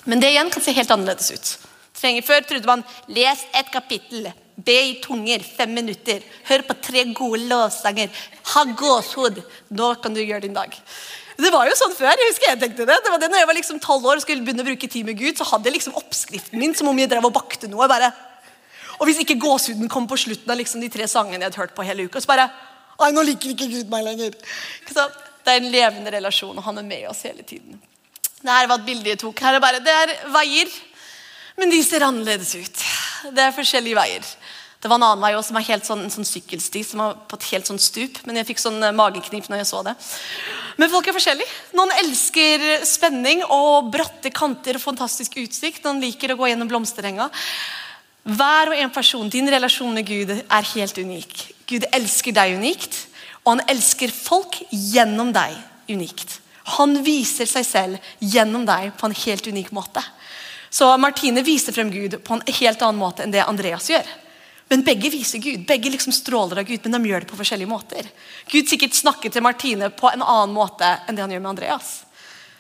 Men det igjen kan se helt annerledes ut. Trenger, før trodde man les et kapittel, be i tunger fem minutter, hør på tre gode lovsanger, ha gåshud'. Nå kan du gjøre din dag. Det var jo sånn før. jeg husker jeg tenkte det. Det var det når jeg var liksom 12 år og skulle begynne å bruke tid med Gud, så hadde jeg liksom oppskriften min som om jeg drev og bakte noe. bare. Og hvis ikke gåsehuden kom på slutten av liksom de tre sangene jeg hadde hørt på hele uka, så bare Ai, nå liker ikke Gud meg lenger. Så det er en levende relasjon, og han er med oss hele tiden. Det her var et bilde jeg tok. Her er bare, Det er veier, men de ser annerledes ut. Det er forskjellige veier. Det var en annen vei også, som var helt sånn, en sånn sykkelsti som var på et helt sånn stup. Men jeg fikk sånn eh, mageknip når jeg så det. Men folk er forskjellige. Noen elsker spenning og bratte kanter og fantastisk utsikt. Noen liker å gå gjennom blomsterenga. Hver og en person, din relasjon med Gud er helt unik. Gud elsker deg unikt, og han elsker folk gjennom deg unikt. Han viser seg selv gjennom deg på en helt unik måte. Så Martine viser frem Gud på en helt annen måte enn det Andreas gjør. Men begge viser Gud. Begge liksom stråler av Gud, men de gjør det på forskjellige måter. Gud sikkert snakker til Martine på en annen måte enn det han gjør med Andreas.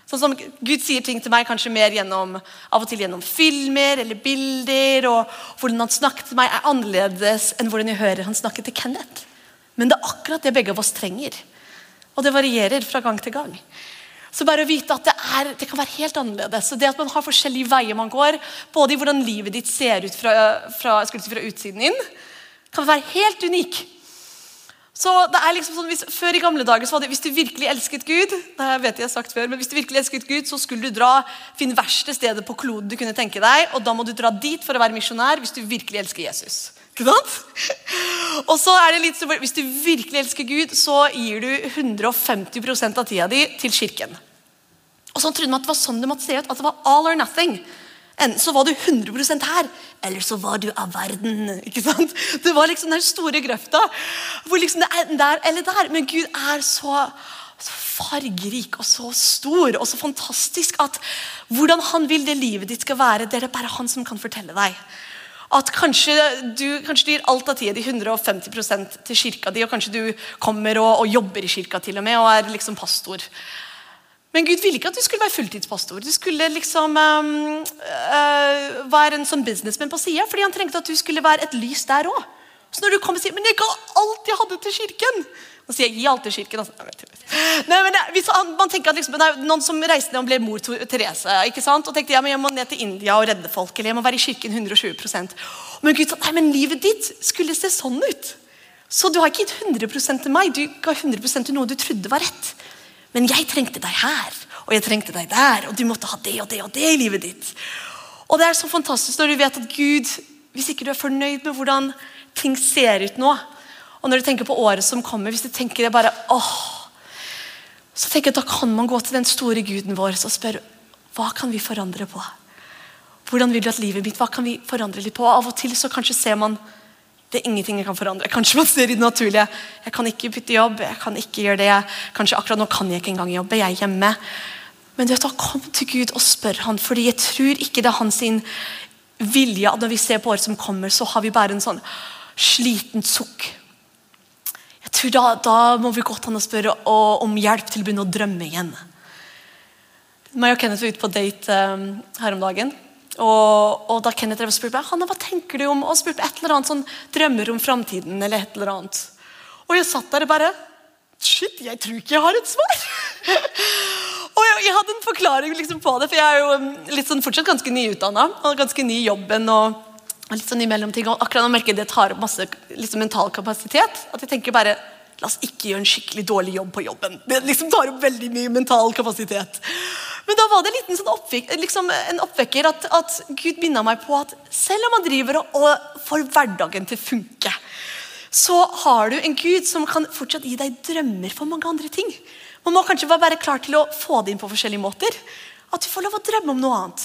Sånn som Gud sier ting til meg kanskje mer gjennom, av og til gjennom filmer eller bilder. og Hvordan han snakker til meg, er annerledes enn hvordan jeg hører han snakke til Kenneth. Men det er akkurat det begge av oss trenger. Og det varierer fra gang til gang. Så bare å vite at det, er, det, kan være helt annerledes. Så det at man har forskjellige veier man går, både i hvordan livet ditt ser ut fra, fra, si, fra utsiden inn, kan være helt unik. Så det er liksom sånn, hvis, Før i gamle dager så var det hvis du virkelig elsket Gud det vet jeg har sagt før, men hvis du virkelig elsket Gud, så skulle du dra, finne verste stedet på kloden du kunne tenke deg, og da må du dra dit for å være misjonær hvis du virkelig elsker Jesus. Og så er det litt så, Hvis du virkelig elsker Gud, så gir du 150% av tida di til kirken. Og så trodde man at det var sånn det måtte se ut. At det var all or nothing. Enten så var du 100% her, eller så var du av verden. ikke sant? Det var liksom den store grøfta. hvor liksom det er der eller der. Men Gud er så, så fargerik og så stor og så fantastisk at hvordan han vil det livet ditt skal være, det er det bare han som kan fortelle deg at kanskje du, kanskje du gir alt av tida di 150% til kirka di, og kanskje du kommer og, og, jobber i kirka til og med, og er liksom pastor. Men Gud ville ikke at du skulle være fulltidspastor. Du skulle liksom um, uh, være en sånn businessman på sida, fordi han trengte at du skulle være et lys der òg. Så når du kommer og sier 'Men jeg ga alt jeg hadde til kirken' Og sier 'gi alt til kirken'. Altså. Nei, men hvis han, man tenker at liksom, nei, Noen som reiste ned og ble mor til Therese ikke sant? og tenkte ja, men jeg må ned til India og redde folk, eller jeg må være i kirken 120% Men Gud sa nei, men livet ditt skulle se sånn ut. Så du har ikke gitt 100 til meg, du ga 100% til noe du trodde var rett. Men jeg trengte deg her, og jeg trengte deg der, og du måtte ha det og det og det i livet ditt. Og det er så fantastisk når du vet at Gud, hvis ikke du er fornøyd med hvordan ting ser ut nå, og når du tenker på året som kommer, hvis du tenker det bare åh, så tenker jeg at Da kan man gå til den store guden vår og spørre hva kan vi forandre på. Hvordan vil du at livet mitt, Hva kan vi forandre litt på? Av og til så kanskje ser man det er ingenting jeg kan forandre. Kanskje man ser i det naturlige. Jeg kan ikke bytte jobb. jeg kan ikke gjøre det. Kanskje akkurat nå kan jeg ikke engang jobbe. Jeg er hjemme. Men du vet, da kom til Gud og spør han, fordi jeg tror ikke det er hans vilje at når vi ser på året som kommer, så har vi bare en sånn sliten sukk. Jeg tror Da, da må vi godt han og spørre om hjelp til å begynne å drømme igjen. Meg og Kenneth var ute på date um, her om dagen. Og, og, da Kenneth spurte meg Hanna, hva tenker du om og spurte et eller annet sånn drømmer om framtiden. eller eller. Og jeg satt der og bare Shit, jeg tror ikke jeg har et svar! og jeg, jeg, hadde en forklaring liksom på det, for jeg er jo um, litt sånn, fortsatt ganske nyutdanna. Og ganske ny i jobben. og litt sånn i mellomting, og akkurat nå merker jeg det tar opp masse liksom, mental kapasitet. At jeg tenker bare La oss ikke gjøre en skikkelig dårlig jobb på jobben. Det liksom tar opp veldig mye mental kapasitet. Men da var det en sånn oppvek, liksom en oppvekker at, at Gud minna meg på at selv om man driver og, og får hverdagen til å funke, så har du en Gud som kan fortsatt gi deg drømmer for mange andre ting. Man må kanskje være klar til å få det inn på forskjellige måter. At du får lov å drømme om noe annet.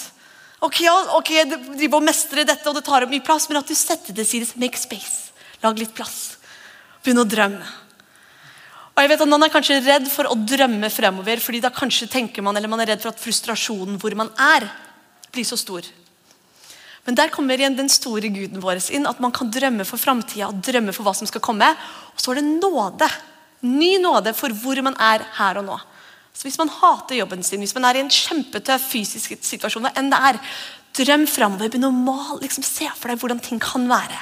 Ok, ok, du må og mestrer dette, og det tar opp mye plass, men at du setter det til side. Make space. Lag litt plass. Begynn å drømme. Og jeg vet at Man er kanskje redd for å drømme fremover, fordi da kanskje tenker man, eller man er redd for at frustrasjonen hvor man er, blir så stor. Men der kommer igjen den store guden vår inn, at man kan drømme for framtida og drømme for hva som skal komme. Og så er det nåde. Ny nåde for hvor man er her og nå. Så Hvis man hater jobben sin, hvis man er i en kjempetøff fysisk situasjon, hva enn det er, drøm framover. Begynn å male, liksom, se for deg hvordan ting kan være.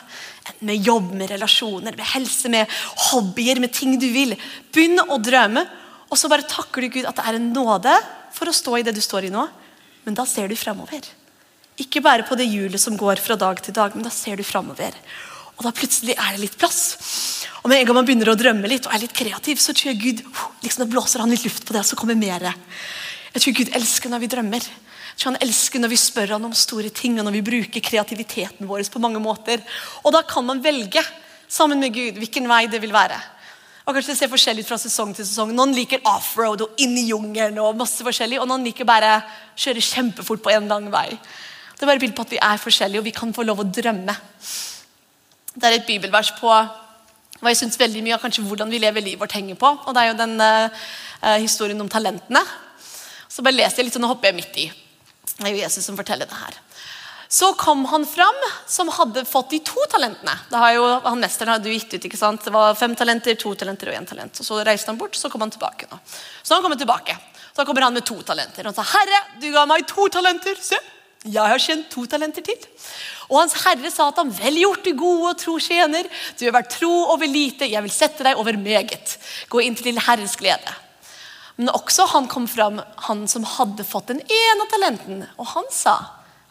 Med jobb, med relasjoner, med helse, med hobbyer, med ting du vil. Begynn å drømme, og så bare takker du Gud at det er en nåde for å stå i det du står i nå. Men da ser du framover. Ikke bare på det hjulet som går fra dag til dag, men da ser du framover. Og da plutselig er det litt plass. Og med en gang man begynner å drømme litt og er litt kreativ, så tror jeg Gud liksom da blåser han litt luft på det, og så kommer mer. Jeg tror Gud elsker når vi drømmer. Så han elsker når vi spør han om store ting, og når vi bruker kreativiteten vår på mange måter. Og da kan man velge sammen med Gud hvilken vei det vil være. Og kanskje Det ser forskjellig ut fra sesong til sesong. Noen liker offroad og inn i jungelen. Og masse forskjellig, og noen liker bare kjøre kjempefort på en lang vei. Det er bare bilde på at vi er forskjellige, og vi kan få lov å drømme. Det er et bibelvers på hva jeg synes veldig mye av kanskje hvordan vi lever livet vårt henger på. Og det er jo den uh, historien om talentene. Så bare leser jeg litt, og nå hopper jeg midt i. Det er jo Jesus som forteller det her. Så kom han fram som hadde fått de to talentene. Det har jo, han Mesteren hadde gitt ut ikke sant? Det var fem talenter, to talenter og én talent. Og Så reiste han bort, så kom han tilbake. nå. Så han kommer tilbake. Så kommer han med to talenter. Han sa, 'Herre, du ga meg to talenter. Se, jeg har tjent to talenter til.' Og hans herre sa at han vel gjort, du gode og tro tjener. Du har vært tro over lite, jeg vil sette deg over meget. Gå inn til din herres glede. Men også han kom fram, han som hadde fått den ene talenten. Og han sa,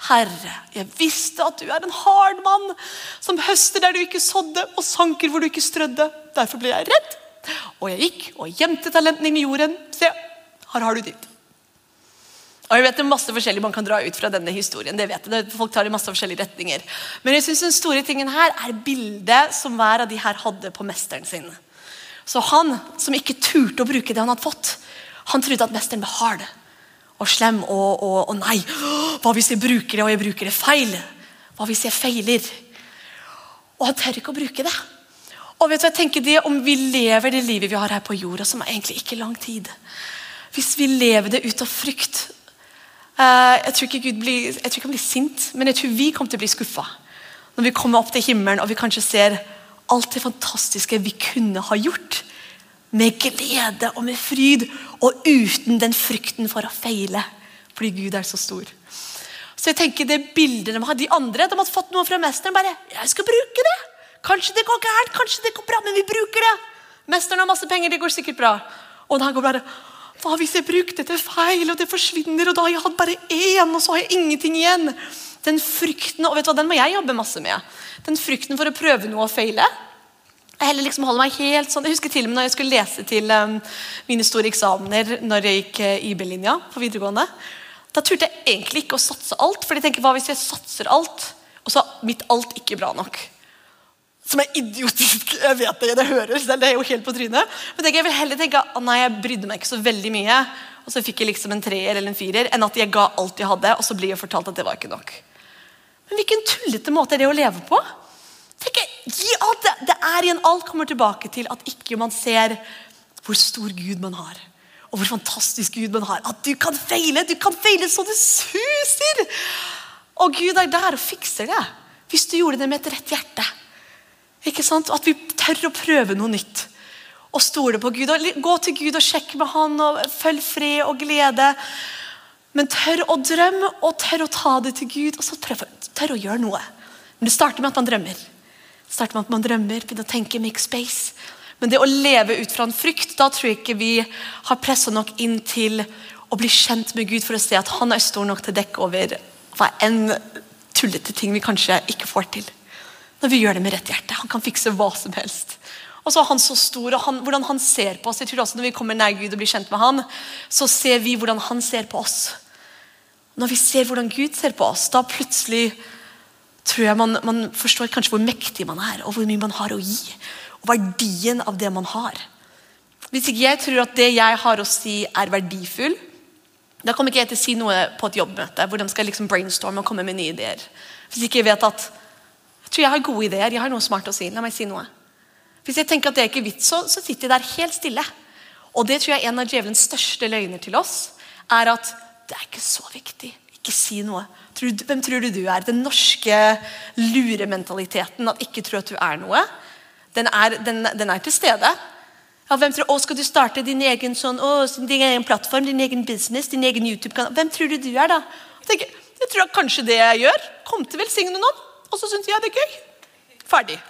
'Herre, jeg visste at du er en hard mann, som høster der du ikke sådde, og sanker hvor du ikke strødde. Derfor ble jeg redd, og jeg gikk og gjemte talenten inn i jorden. Se, her har du ditt.' Og jeg vet Det er masse forskjellig man kan dra ut fra denne historien. det vet jeg, Folk tar i masse forskjellige retninger. Men jeg synes den store tingen her er bildet som hver av de her hadde på mesteren sin. Så han som ikke turte å bruke det han hadde fått, han trodde at mesteren var hard og slem og, og, og, nei. Hva hvis jeg bruker det, og jeg bruker det feil? Hva hvis jeg feiler? Og han tør ikke å bruke det. Og vet du, jeg tenker det Om vi lever det livet vi har her på jorda, som er egentlig ikke lang tid Hvis vi lever det ut av frykt uh, Jeg tror ikke Gud blir, jeg tror ikke han blir sint, men jeg tror vi kommer til å bli skuffa. Når vi kommer opp til himmelen og vi kanskje ser alt det fantastiske vi kunne ha gjort med glede og med fryd, og uten den frykten for å feile, fordi Gud er så stor. Så jeg tenker det bildet De hadde de andre de hadde fått noe fra mesteren. bare, jeg skal bruke det. Kanskje det går gærent, kanskje det går bra, men vi bruker det. Mesteren har masse penger, det går sikkert bra. Og da går bare Hva hvis jeg brukte det feil, og det forsvinner, og da har jeg hatt bare én, og så har jeg ingenting igjen? Den frykten og vet du hva, den må jeg jobbe masse med. Den frykten for å prøve noe og feile. Jeg heller liksom holder meg helt sånn, jeg husker til og med når jeg skulle lese til um, mine store eksamener når jeg gikk uh, IB-linja på videregående. Da turte jeg egentlig ikke å satse alt. For jeg tenker, hva hvis jeg satser alt, og så er mitt alt ikke bra nok? Som er idiotisk. Jeg vet det, det høres, det er jo helt på trynet. Men jeg vil heller tenke at nei, jeg brydde meg ikke så veldig mye, og så fikk jeg liksom en treer eller en firer, enn at jeg ga alt jeg hadde, og så blir jeg fortalt at det var ikke nok. Men hvilken tullete måte er det å leve på? Tenk, gi alt det, det er igjen. Alt kommer tilbake til at ikke man ser hvor stor Gud man har. Og hvor fantastisk Gud man har. At du kan feile! Du kan feile så det suser! Og Gud er der og fikser det. Hvis du gjorde det med et rett hjerte. Ikke sant? At vi tør å prøve noe nytt. Og stole på Gud. Og gå til Gud og sjekke med Han. og Følg fred og glede. Men tør å drømme og tør å ta det til Gud. Og så tør, tør å gjøre noe. Men det starter med at man drømmer. Starter med at man drømmer, Begynner å tenke make space. Men det å leve ut fra en frykt, da tror jeg ikke vi har pressa nok inn til å bli kjent med Gud for å se at han er stor nok til å dekke over hva enn tullete ting vi kanskje ikke får til. Når vi gjør det med rett hjerte. Han kan fikse hva som helst. Og så er han så stor, og han, hvordan han ser på oss. jeg tror også Når vi kommer nær Gud og blir kjent med han, så ser vi hvordan han ser på oss. Når vi ser hvordan Gud ser på oss, da plutselig tror jeg man, man forstår kanskje hvor mektig man er, og hvor mye man har å gi. Og verdien av det man har. Hvis ikke jeg tror at det jeg har å si, er verdifull, da kommer ikke jeg til å si noe på et jobbmøte hvor de skal liksom brainstorme og komme med nye ideer. Hvis ikke jeg vet at jeg tror jeg har gode ideer. Jeg har noe smart å si. La meg si noe. Hvis jeg tenker at det er ikke vits, så, så sitter jeg der helt stille. Og det tror jeg er en av djevelens største løgner til oss. er at det er ikke så viktig. Ikke si noe. Hvem tror du du er? Den norske lurementaliteten, at ikke tro at du er noe, den er, den, den er til stede. Ja, hvem tror, å, Skal du starte din egen, sånn, å, din egen plattform, din egen business, din egen YouTube-kanal? Hvem tror du du er, da? Jeg, tenker, jeg tror kanskje det jeg gjør, kommer til å velsigne noen. Og så syns jeg det er gøy. Ferdig.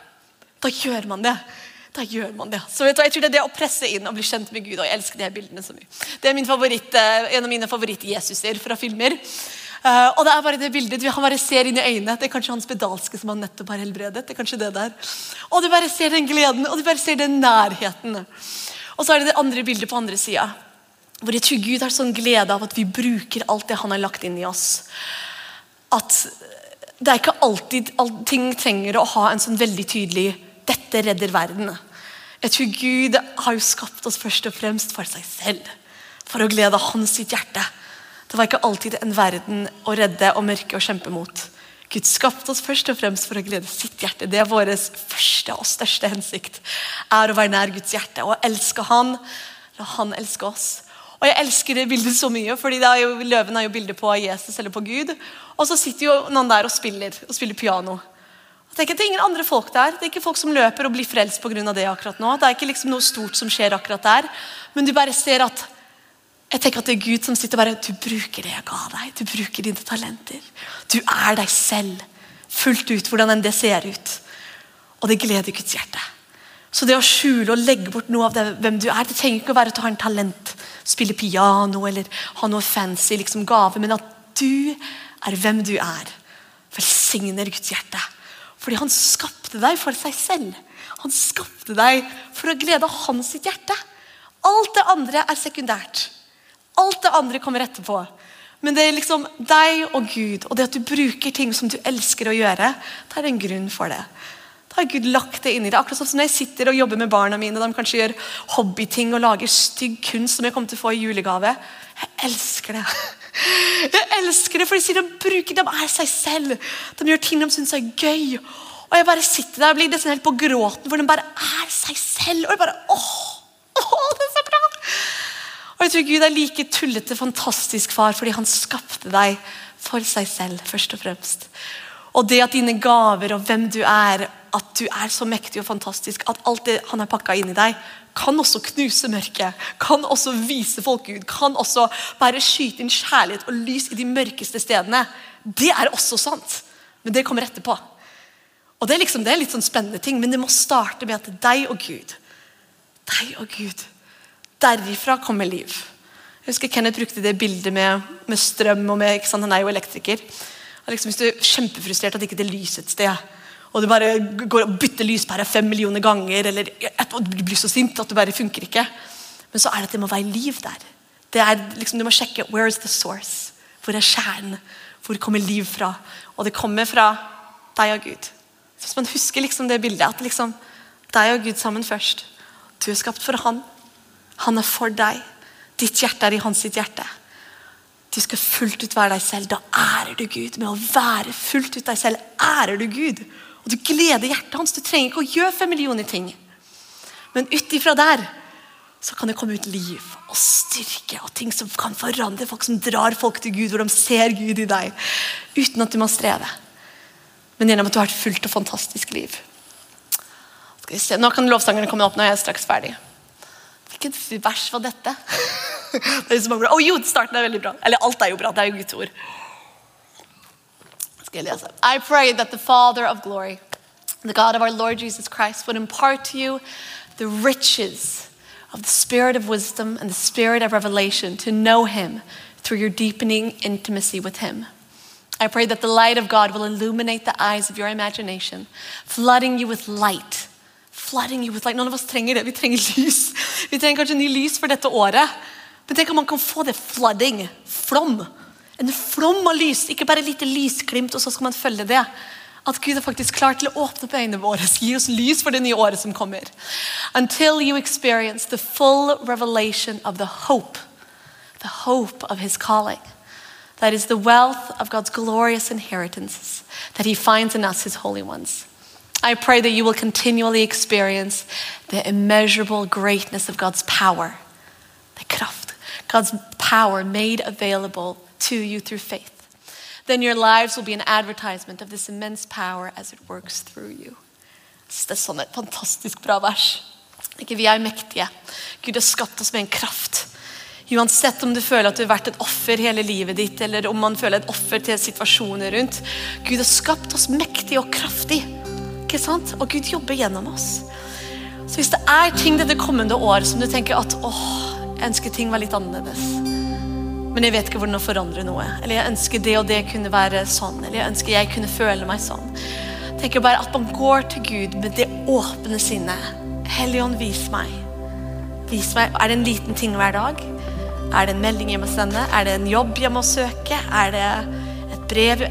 Da gjør man det. Da gjør man det. Så jeg tror Det er det å presse inn og bli kjent med Gud. og Jeg elsker de her bildene så mye. Det er favoritt, eh, en av mine favoritt-Jesuser fra filmer. Uh, og det er bare det bildet, Han bare ser inn i øynene. Det er kanskje hans pedalske som han nettopp har helbredet. det er kanskje det der. Og du bare ser den gleden og du bare ser den nærheten. Og så er det det andre bildet på andre sida. Hvor jeg tror Gud har sånn glede av at vi bruker alt det han har lagt inn i oss. At det er ikke alltid ting trenger å ha en sånn veldig tydelig 'dette redder verden'. Jeg tror Gud har jo skapt oss først og fremst for seg selv. For å glede hans sitt hjerte. Det var ikke alltid en verden å redde og mørke og kjempe mot. Gud skapte oss først og fremst for å glede sitt hjerte. Det er vår første og største hensikt. Er å være nær Guds hjerte og elske Han. La Han elske oss. Og jeg elsker det bildet så mye, fordi løven er jo bildet på Jesus eller på Gud. Og så sitter jo noen der og spiller, og spiller piano. Og tenker, det er ingen andre folk der. Det er ikke folk som løper og blir frelst pga. det akkurat nå. Det er ikke liksom noe stort som skjer akkurat der. Men du bare ser at jeg tenker at det er Gud som sitter og bare Du bruker det jeg ga deg. Du bruker dine talenter. Du er deg selv fullt ut, hvordan enn det ser ut. Og det gleder Guds hjerte. Så det å skjule og legge bort noe av det, hvem du er, det trenger ikke å være at du har en talent, spille piano eller ha noe fancy liksom, gave, men at du er hvem du er. Velsigner Guds hjerte. Fordi han skapte deg for seg selv. Han skapte deg for å glede hans hjerte. Alt det andre er sekundært. Alt det andre kommer etterpå. Men det er liksom deg og Gud, og det at du bruker ting som du elsker å gjøre, det er en grunn for det. Da har Gud lagt det inn i det. Akkurat sånn som når jeg sitter og jobber med barna mine, de kanskje gjør hobbyting og lager stygg kunst som jeg kommer til å få i julegave. Jeg elsker det. Jeg elsker det, for de sier de bruker, de er seg selv. De gjør ting de syns er gøy. Og jeg bare sitter der og blir nesten helt på gråten, for de bare er seg selv. Og jeg bare, åh, åh, det er så! Og jeg tror Gud er like tullete fantastisk far fordi han skapte deg for seg selv, først og fremst. Og det at dine gaver og hvem du er, at du er så mektig og fantastisk at alt det han har pakka inn i deg, kan også knuse mørket, kan også vise folk Gud, kan også bare skyte inn kjærlighet og lys i de mørkeste stedene. Det er også sant, men det kommer etterpå. Og Det er liksom, det er litt sånn spennende ting, men det må starte med at deg og Gud. Deg og Gud. Derifra kommer liv. Jeg husker Kenneth brukte det bildet med, med strøm. og med, Han er jo elektriker. Liksom, hvis du er kjempefrustrert at ikke det lyser et sted, og du bare går og bytter lyspære fem millioner ganger, eller du blir så sint at du bare funker ikke, men så er det at det må være liv der. Det er, liksom, du må sjekke where is the source. Hvor er kjernen? Hvor kommer liv fra? Og det kommer fra deg og Gud. Så Hvis man husker liksom det bildet, at liksom, deg og Gud sammen først. Du er skapt for han. Han er for deg. Ditt hjerte er i hans sitt hjerte. Du skal fullt ut være deg selv. Da ærer du Gud. Med å være fullt ut deg selv ærer du Gud. Og du gleder hjertet hans. Du trenger ikke å gjøre fem millioner ting. Men ut ifra der så kan det komme ut liv og styrke og ting som kan forandre folk, som drar folk til Gud, hvor de ser Gud i deg. Uten at du må streve. Men gjennom at du har et fullt og fantastisk liv. Nå kan lovsangerne komme opp når jeg er straks ferdig. Hvilket vers var dette? det er bra. Å jo, starten er veldig bra. Eller alt er jo bra. Det er jo Guds ord. Skal jeg lese. I pray that the Father of glory, the God of our Lord Jesus Christ, would impart to you the riches of the spirit of wisdom and the spirit of revelation to know him through your deepening intimacy with him. I pray that the light of God will illuminate the eyes of your imagination, flooding you with light flooding you with light. Noen av oss trenger det. Vi trenger lys. Vi trenger kanskje ny lys for dette året. Men tenk om man kan få det flooding. Flom. En flom av lys. Ikke bare lite lysglimt, og så skal man følge det. At Gud er faktisk klar til å åpne opp øynene våre, gi oss lys for det nye året som kommer. Until you experience the full revelation of the hope, the hope of his calling. That is the wealth of God's glorious inheritances that he finds in us, his holy ones. I pray that you will continually experience the immeasurable greatness of God's power, the kraft, God's power made available to you through faith. Then your lives will be an advertisement of this immense power as it works through you. Det er sånn et fantastisk bra vers. Ikke vi er mektige. Gud har skapt oss med en kraft. Uansett om du føler at du har vært et offer hele livet ditt, eller om man føler et offer til situasjoner rundt. Gud har skapt oss mektig og kraftig. Ikke sant? Og Gud jobber gjennom oss. Så hvis det er ting dette kommende år som du tenker at åh, jeg ønsker ting var litt annerledes, men jeg vet ikke hvordan å forandre noe, eller jeg ønsker det og det kunne være sånn, eller jeg ønsker jeg kunne føle meg sånn, tenker bare at man går til Gud med det åpne sinnet. Helligånd, vis meg. Vis meg. Er det en liten ting hver dag? Er det en melding jeg må sende? Er det en jobb jeg må søke? Er det et brev?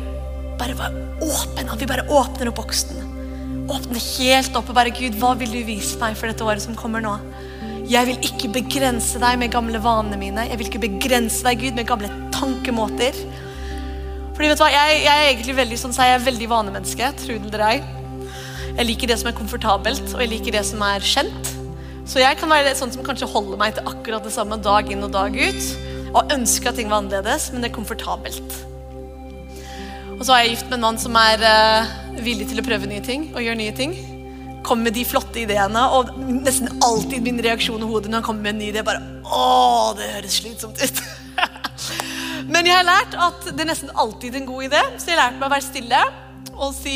Bare vær åpen. At vi bare åpner opp boksen. Åpne helt opp og bare Gud, hva vil du vise meg for dette året som kommer nå? Jeg vil ikke begrense deg med gamle vanene mine. Jeg vil ikke begrense deg, Gud, med gamle tankemåter. Fordi vet du hva, Jeg, jeg er egentlig veldig sånn, så jeg er veldig vanemenneske. Tro det eller ei. Jeg liker det som er komfortabelt, og jeg liker det som er kjent. Så jeg kan være sånn som kanskje holder meg til akkurat det samme dag inn og dag ut. Og ønsker at ting var annerledes, men det er komfortabelt. Og så er jeg gift med en mann som er uh, villig til å prøve nye ting og gjøre nye ting. Kommer med de flotte ideene, og nesten alltid min reaksjon i hodet når han kommer med en ny idé, bare Å, det høres slitsomt ut. Men jeg har lært at det er nesten alltid en god idé, så jeg har lært meg å være stille og si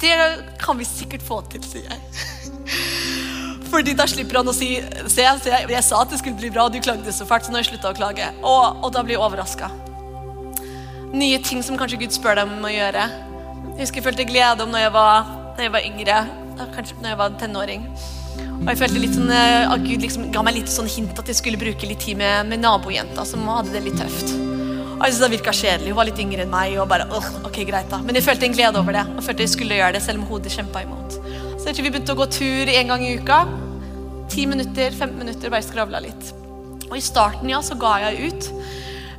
Det kan vi sikkert få til, sier jeg. Fordi da slipper han å si Se, se jeg, sa at det skulle bli bra, og du klagde så fælt, så nå har jeg slutta å klage. Og, og da blir jeg overraska. Nye ting som kanskje Gud spør deg om å gjøre. Jeg husker jeg følte glede om når jeg var, når jeg var yngre, kanskje når jeg var tenåring. Og jeg følte litt sånn, eh, at Gud liksom ga meg litt sånn hint at jeg skulle bruke litt tid med, med nabojenta som hadde det litt tøft. Og jeg synes Det virka kjedelig. Hun var litt yngre enn meg. og bare, ok, greit da. Men jeg følte en glede over det. og følte jeg skulle gjøre det selv om hodet kjempa imot. Så jeg tror vi begynte å gå tur en gang i uka. Ti minutter, 15 minutter, bare skravla litt. Og i starten ja, så ga jeg ut.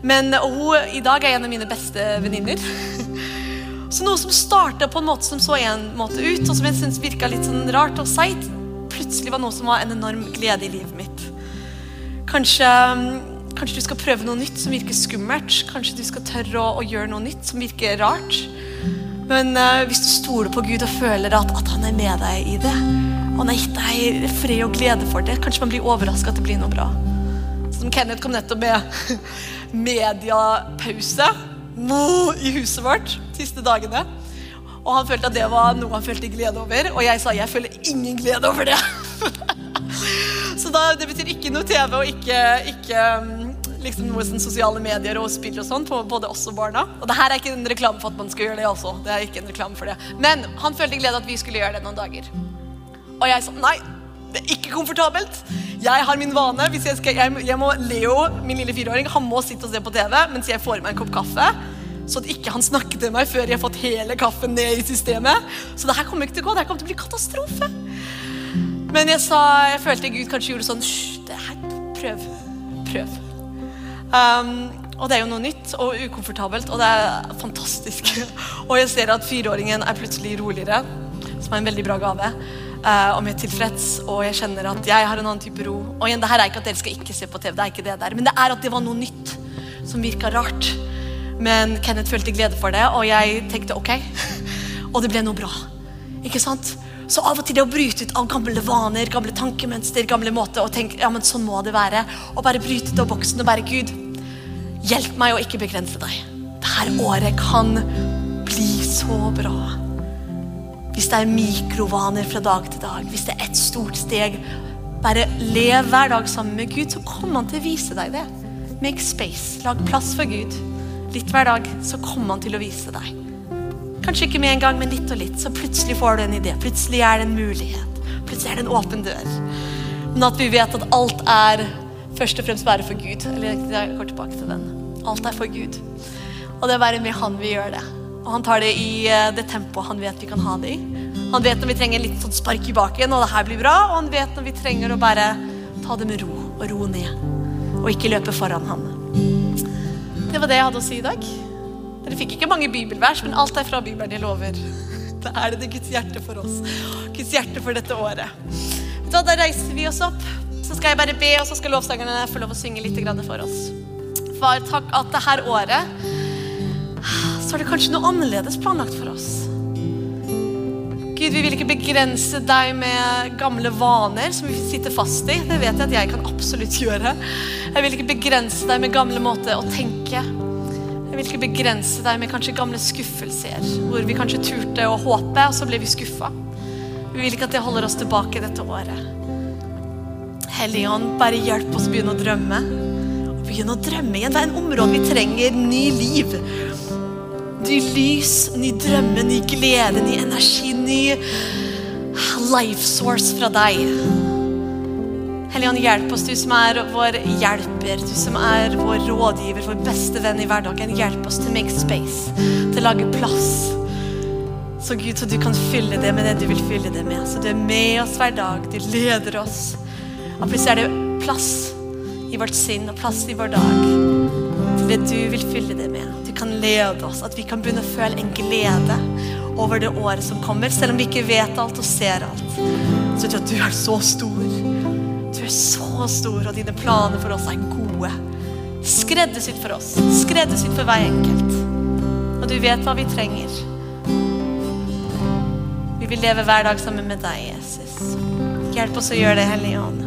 Men hun i dag er en av mine beste venninner. Så noe som starta på en måte som så en måte ut, og som jeg syntes virka litt sånn rart og seigt, plutselig var noe som var en enorm glede i livet mitt. Kanskje, kanskje, du skal prøve noe nytt som virker skummelt. Kanskje du skal tørre å, å gjøre noe nytt som virker rart. Men uh, hvis du stoler på Gud og føler at, at han er med deg i det, og han har gitt deg fred og glede for det, kanskje man blir overraska at det blir noe bra. Som Kenneth kom nettopp med mediepause i huset vårt de siste dagene. Og han følte at det var noe han følte glede over, og jeg sa jeg føler ingen glede over det. Så da, det betyr ikke noe TV og ikke, ikke mm, liksom noe sånn sosiale medier og spill og sånn på både oss og barna. Og det her er ikke en reklame for at man skal gjøre det, altså. Det er ikke en reklame for det. Men han følte glede at vi skulle gjøre det noen dager. Og jeg sa nei, det er ikke komfortabelt. Jeg har min vane. Hvis jeg, skal, jeg, jeg må, Leo, min lille fireåring, han må sitte og se på TV mens jeg får i meg en kopp kaffe. Så at ikke han snakker til meg før jeg har fått hele kaffen ned i systemet. Så det her kommer ikke til å gå. Det her kommer til å bli katastrofe. Men jeg sa, jeg følte Gud kanskje gjorde sånn Hysj, det her, prøv. Prøv. Um, og det er jo noe nytt og ukomfortabelt, og det er fantastisk. og jeg ser at fireåringen er plutselig roligere, som er en veldig bra gave. Uh, og mer tilfreds, og jeg kjenner at jeg har en annen type ro. Og igjen, det her er ikke at dere skal ikke se på TV, det er ikke det der, men det er at det var noe nytt som virka rart. Men Kenneth følte glede for det, og jeg tenkte ok. og det ble noe bra. Ikke sant? Så av og til det å bryte ut av gamle vaner, gamle tankemønster, gamle måter å tenke ja, men sånn må det være, og bare bryte ut av boksen og bare Gud, hjelp meg å ikke begrense deg. Dette året kan bli så bra. Hvis det er mikrovaner fra dag til dag, hvis det er et stort steg Bare lev hver dag sammen med Gud, så kommer han til å vise deg det. Make space. Lag plass for Gud litt hver dag, så kommer han til å vise deg. Kanskje ikke med en gang, men litt og litt. Så plutselig får du en idé. Plutselig er det en mulighet. Plutselig er det en åpen dør. Men at vi vet at alt er først og fremst bare for Gud. Eller jeg går tilbake til den. Alt er for Gud. Og det er bare med Han vi gjør det. Og han tar det i eh, det tempoet han vet vi kan ha det i. Han vet når vi trenger litt sånn spark i baken, og det her blir bra. Og han vet når vi trenger å bare ta det med ro og ro ned. Og ikke løpe foran han. Det var det jeg hadde å si i dag. Dere fikk ikke mange bibelvers, men alt er fra Bibelen, jeg lover. Da er det det Guds hjerte for oss. Guds hjerte for dette året. Da, da reiser vi oss opp. Så skal jeg bare be, og så skal lovsangerne få lov å synge litt for oss. Far, takk at det her året så er det kanskje noe annerledes planlagt for oss. Gud, vi vil ikke begrense deg med gamle vaner som vi sitter fast i. Det vet jeg at jeg kan absolutt gjøre. Jeg vil ikke begrense deg med gamle måter å tenke. Jeg vil ikke begrense deg med kanskje gamle skuffelser, hvor vi kanskje turte å håpe, og så ble vi skuffa. Vi vil ikke at det holder oss tilbake dette året. Helligånd, bare hjelp oss å begynne å drømme. Og begynne å drømme igjen. Det er en område vi trenger ny liv. Ny lys, ny drømme, ny glede, ny energi, ny life source fra deg. Helligånd, hjelp oss, du som er vår hjelper, du som er vår rådgiver, vår beste venn i hverdagen. Hjelp oss til å make space, til å lage plass. Så Gud, så du kan fylle det med det du vil fylle det med. Så du er med oss hver dag, du leder oss. Og plutselig er det plass i vårt sinn og plass i vår dag til det du vil fylle det med Du kan lede oss, at vi kan begynne å føle en glede over det året som kommer, selv om vi ikke vet alt og ser alt. Så vet du at du er så stor. Du er så stor, og dine planer for oss er gode. Skreddersydd for oss, skreddersydd for hver enkelt. Og du vet hva vi trenger. Vi vil leve hver dag sammen med deg, Jesus. Hjelp oss å gjøre det, Hellige Ånd.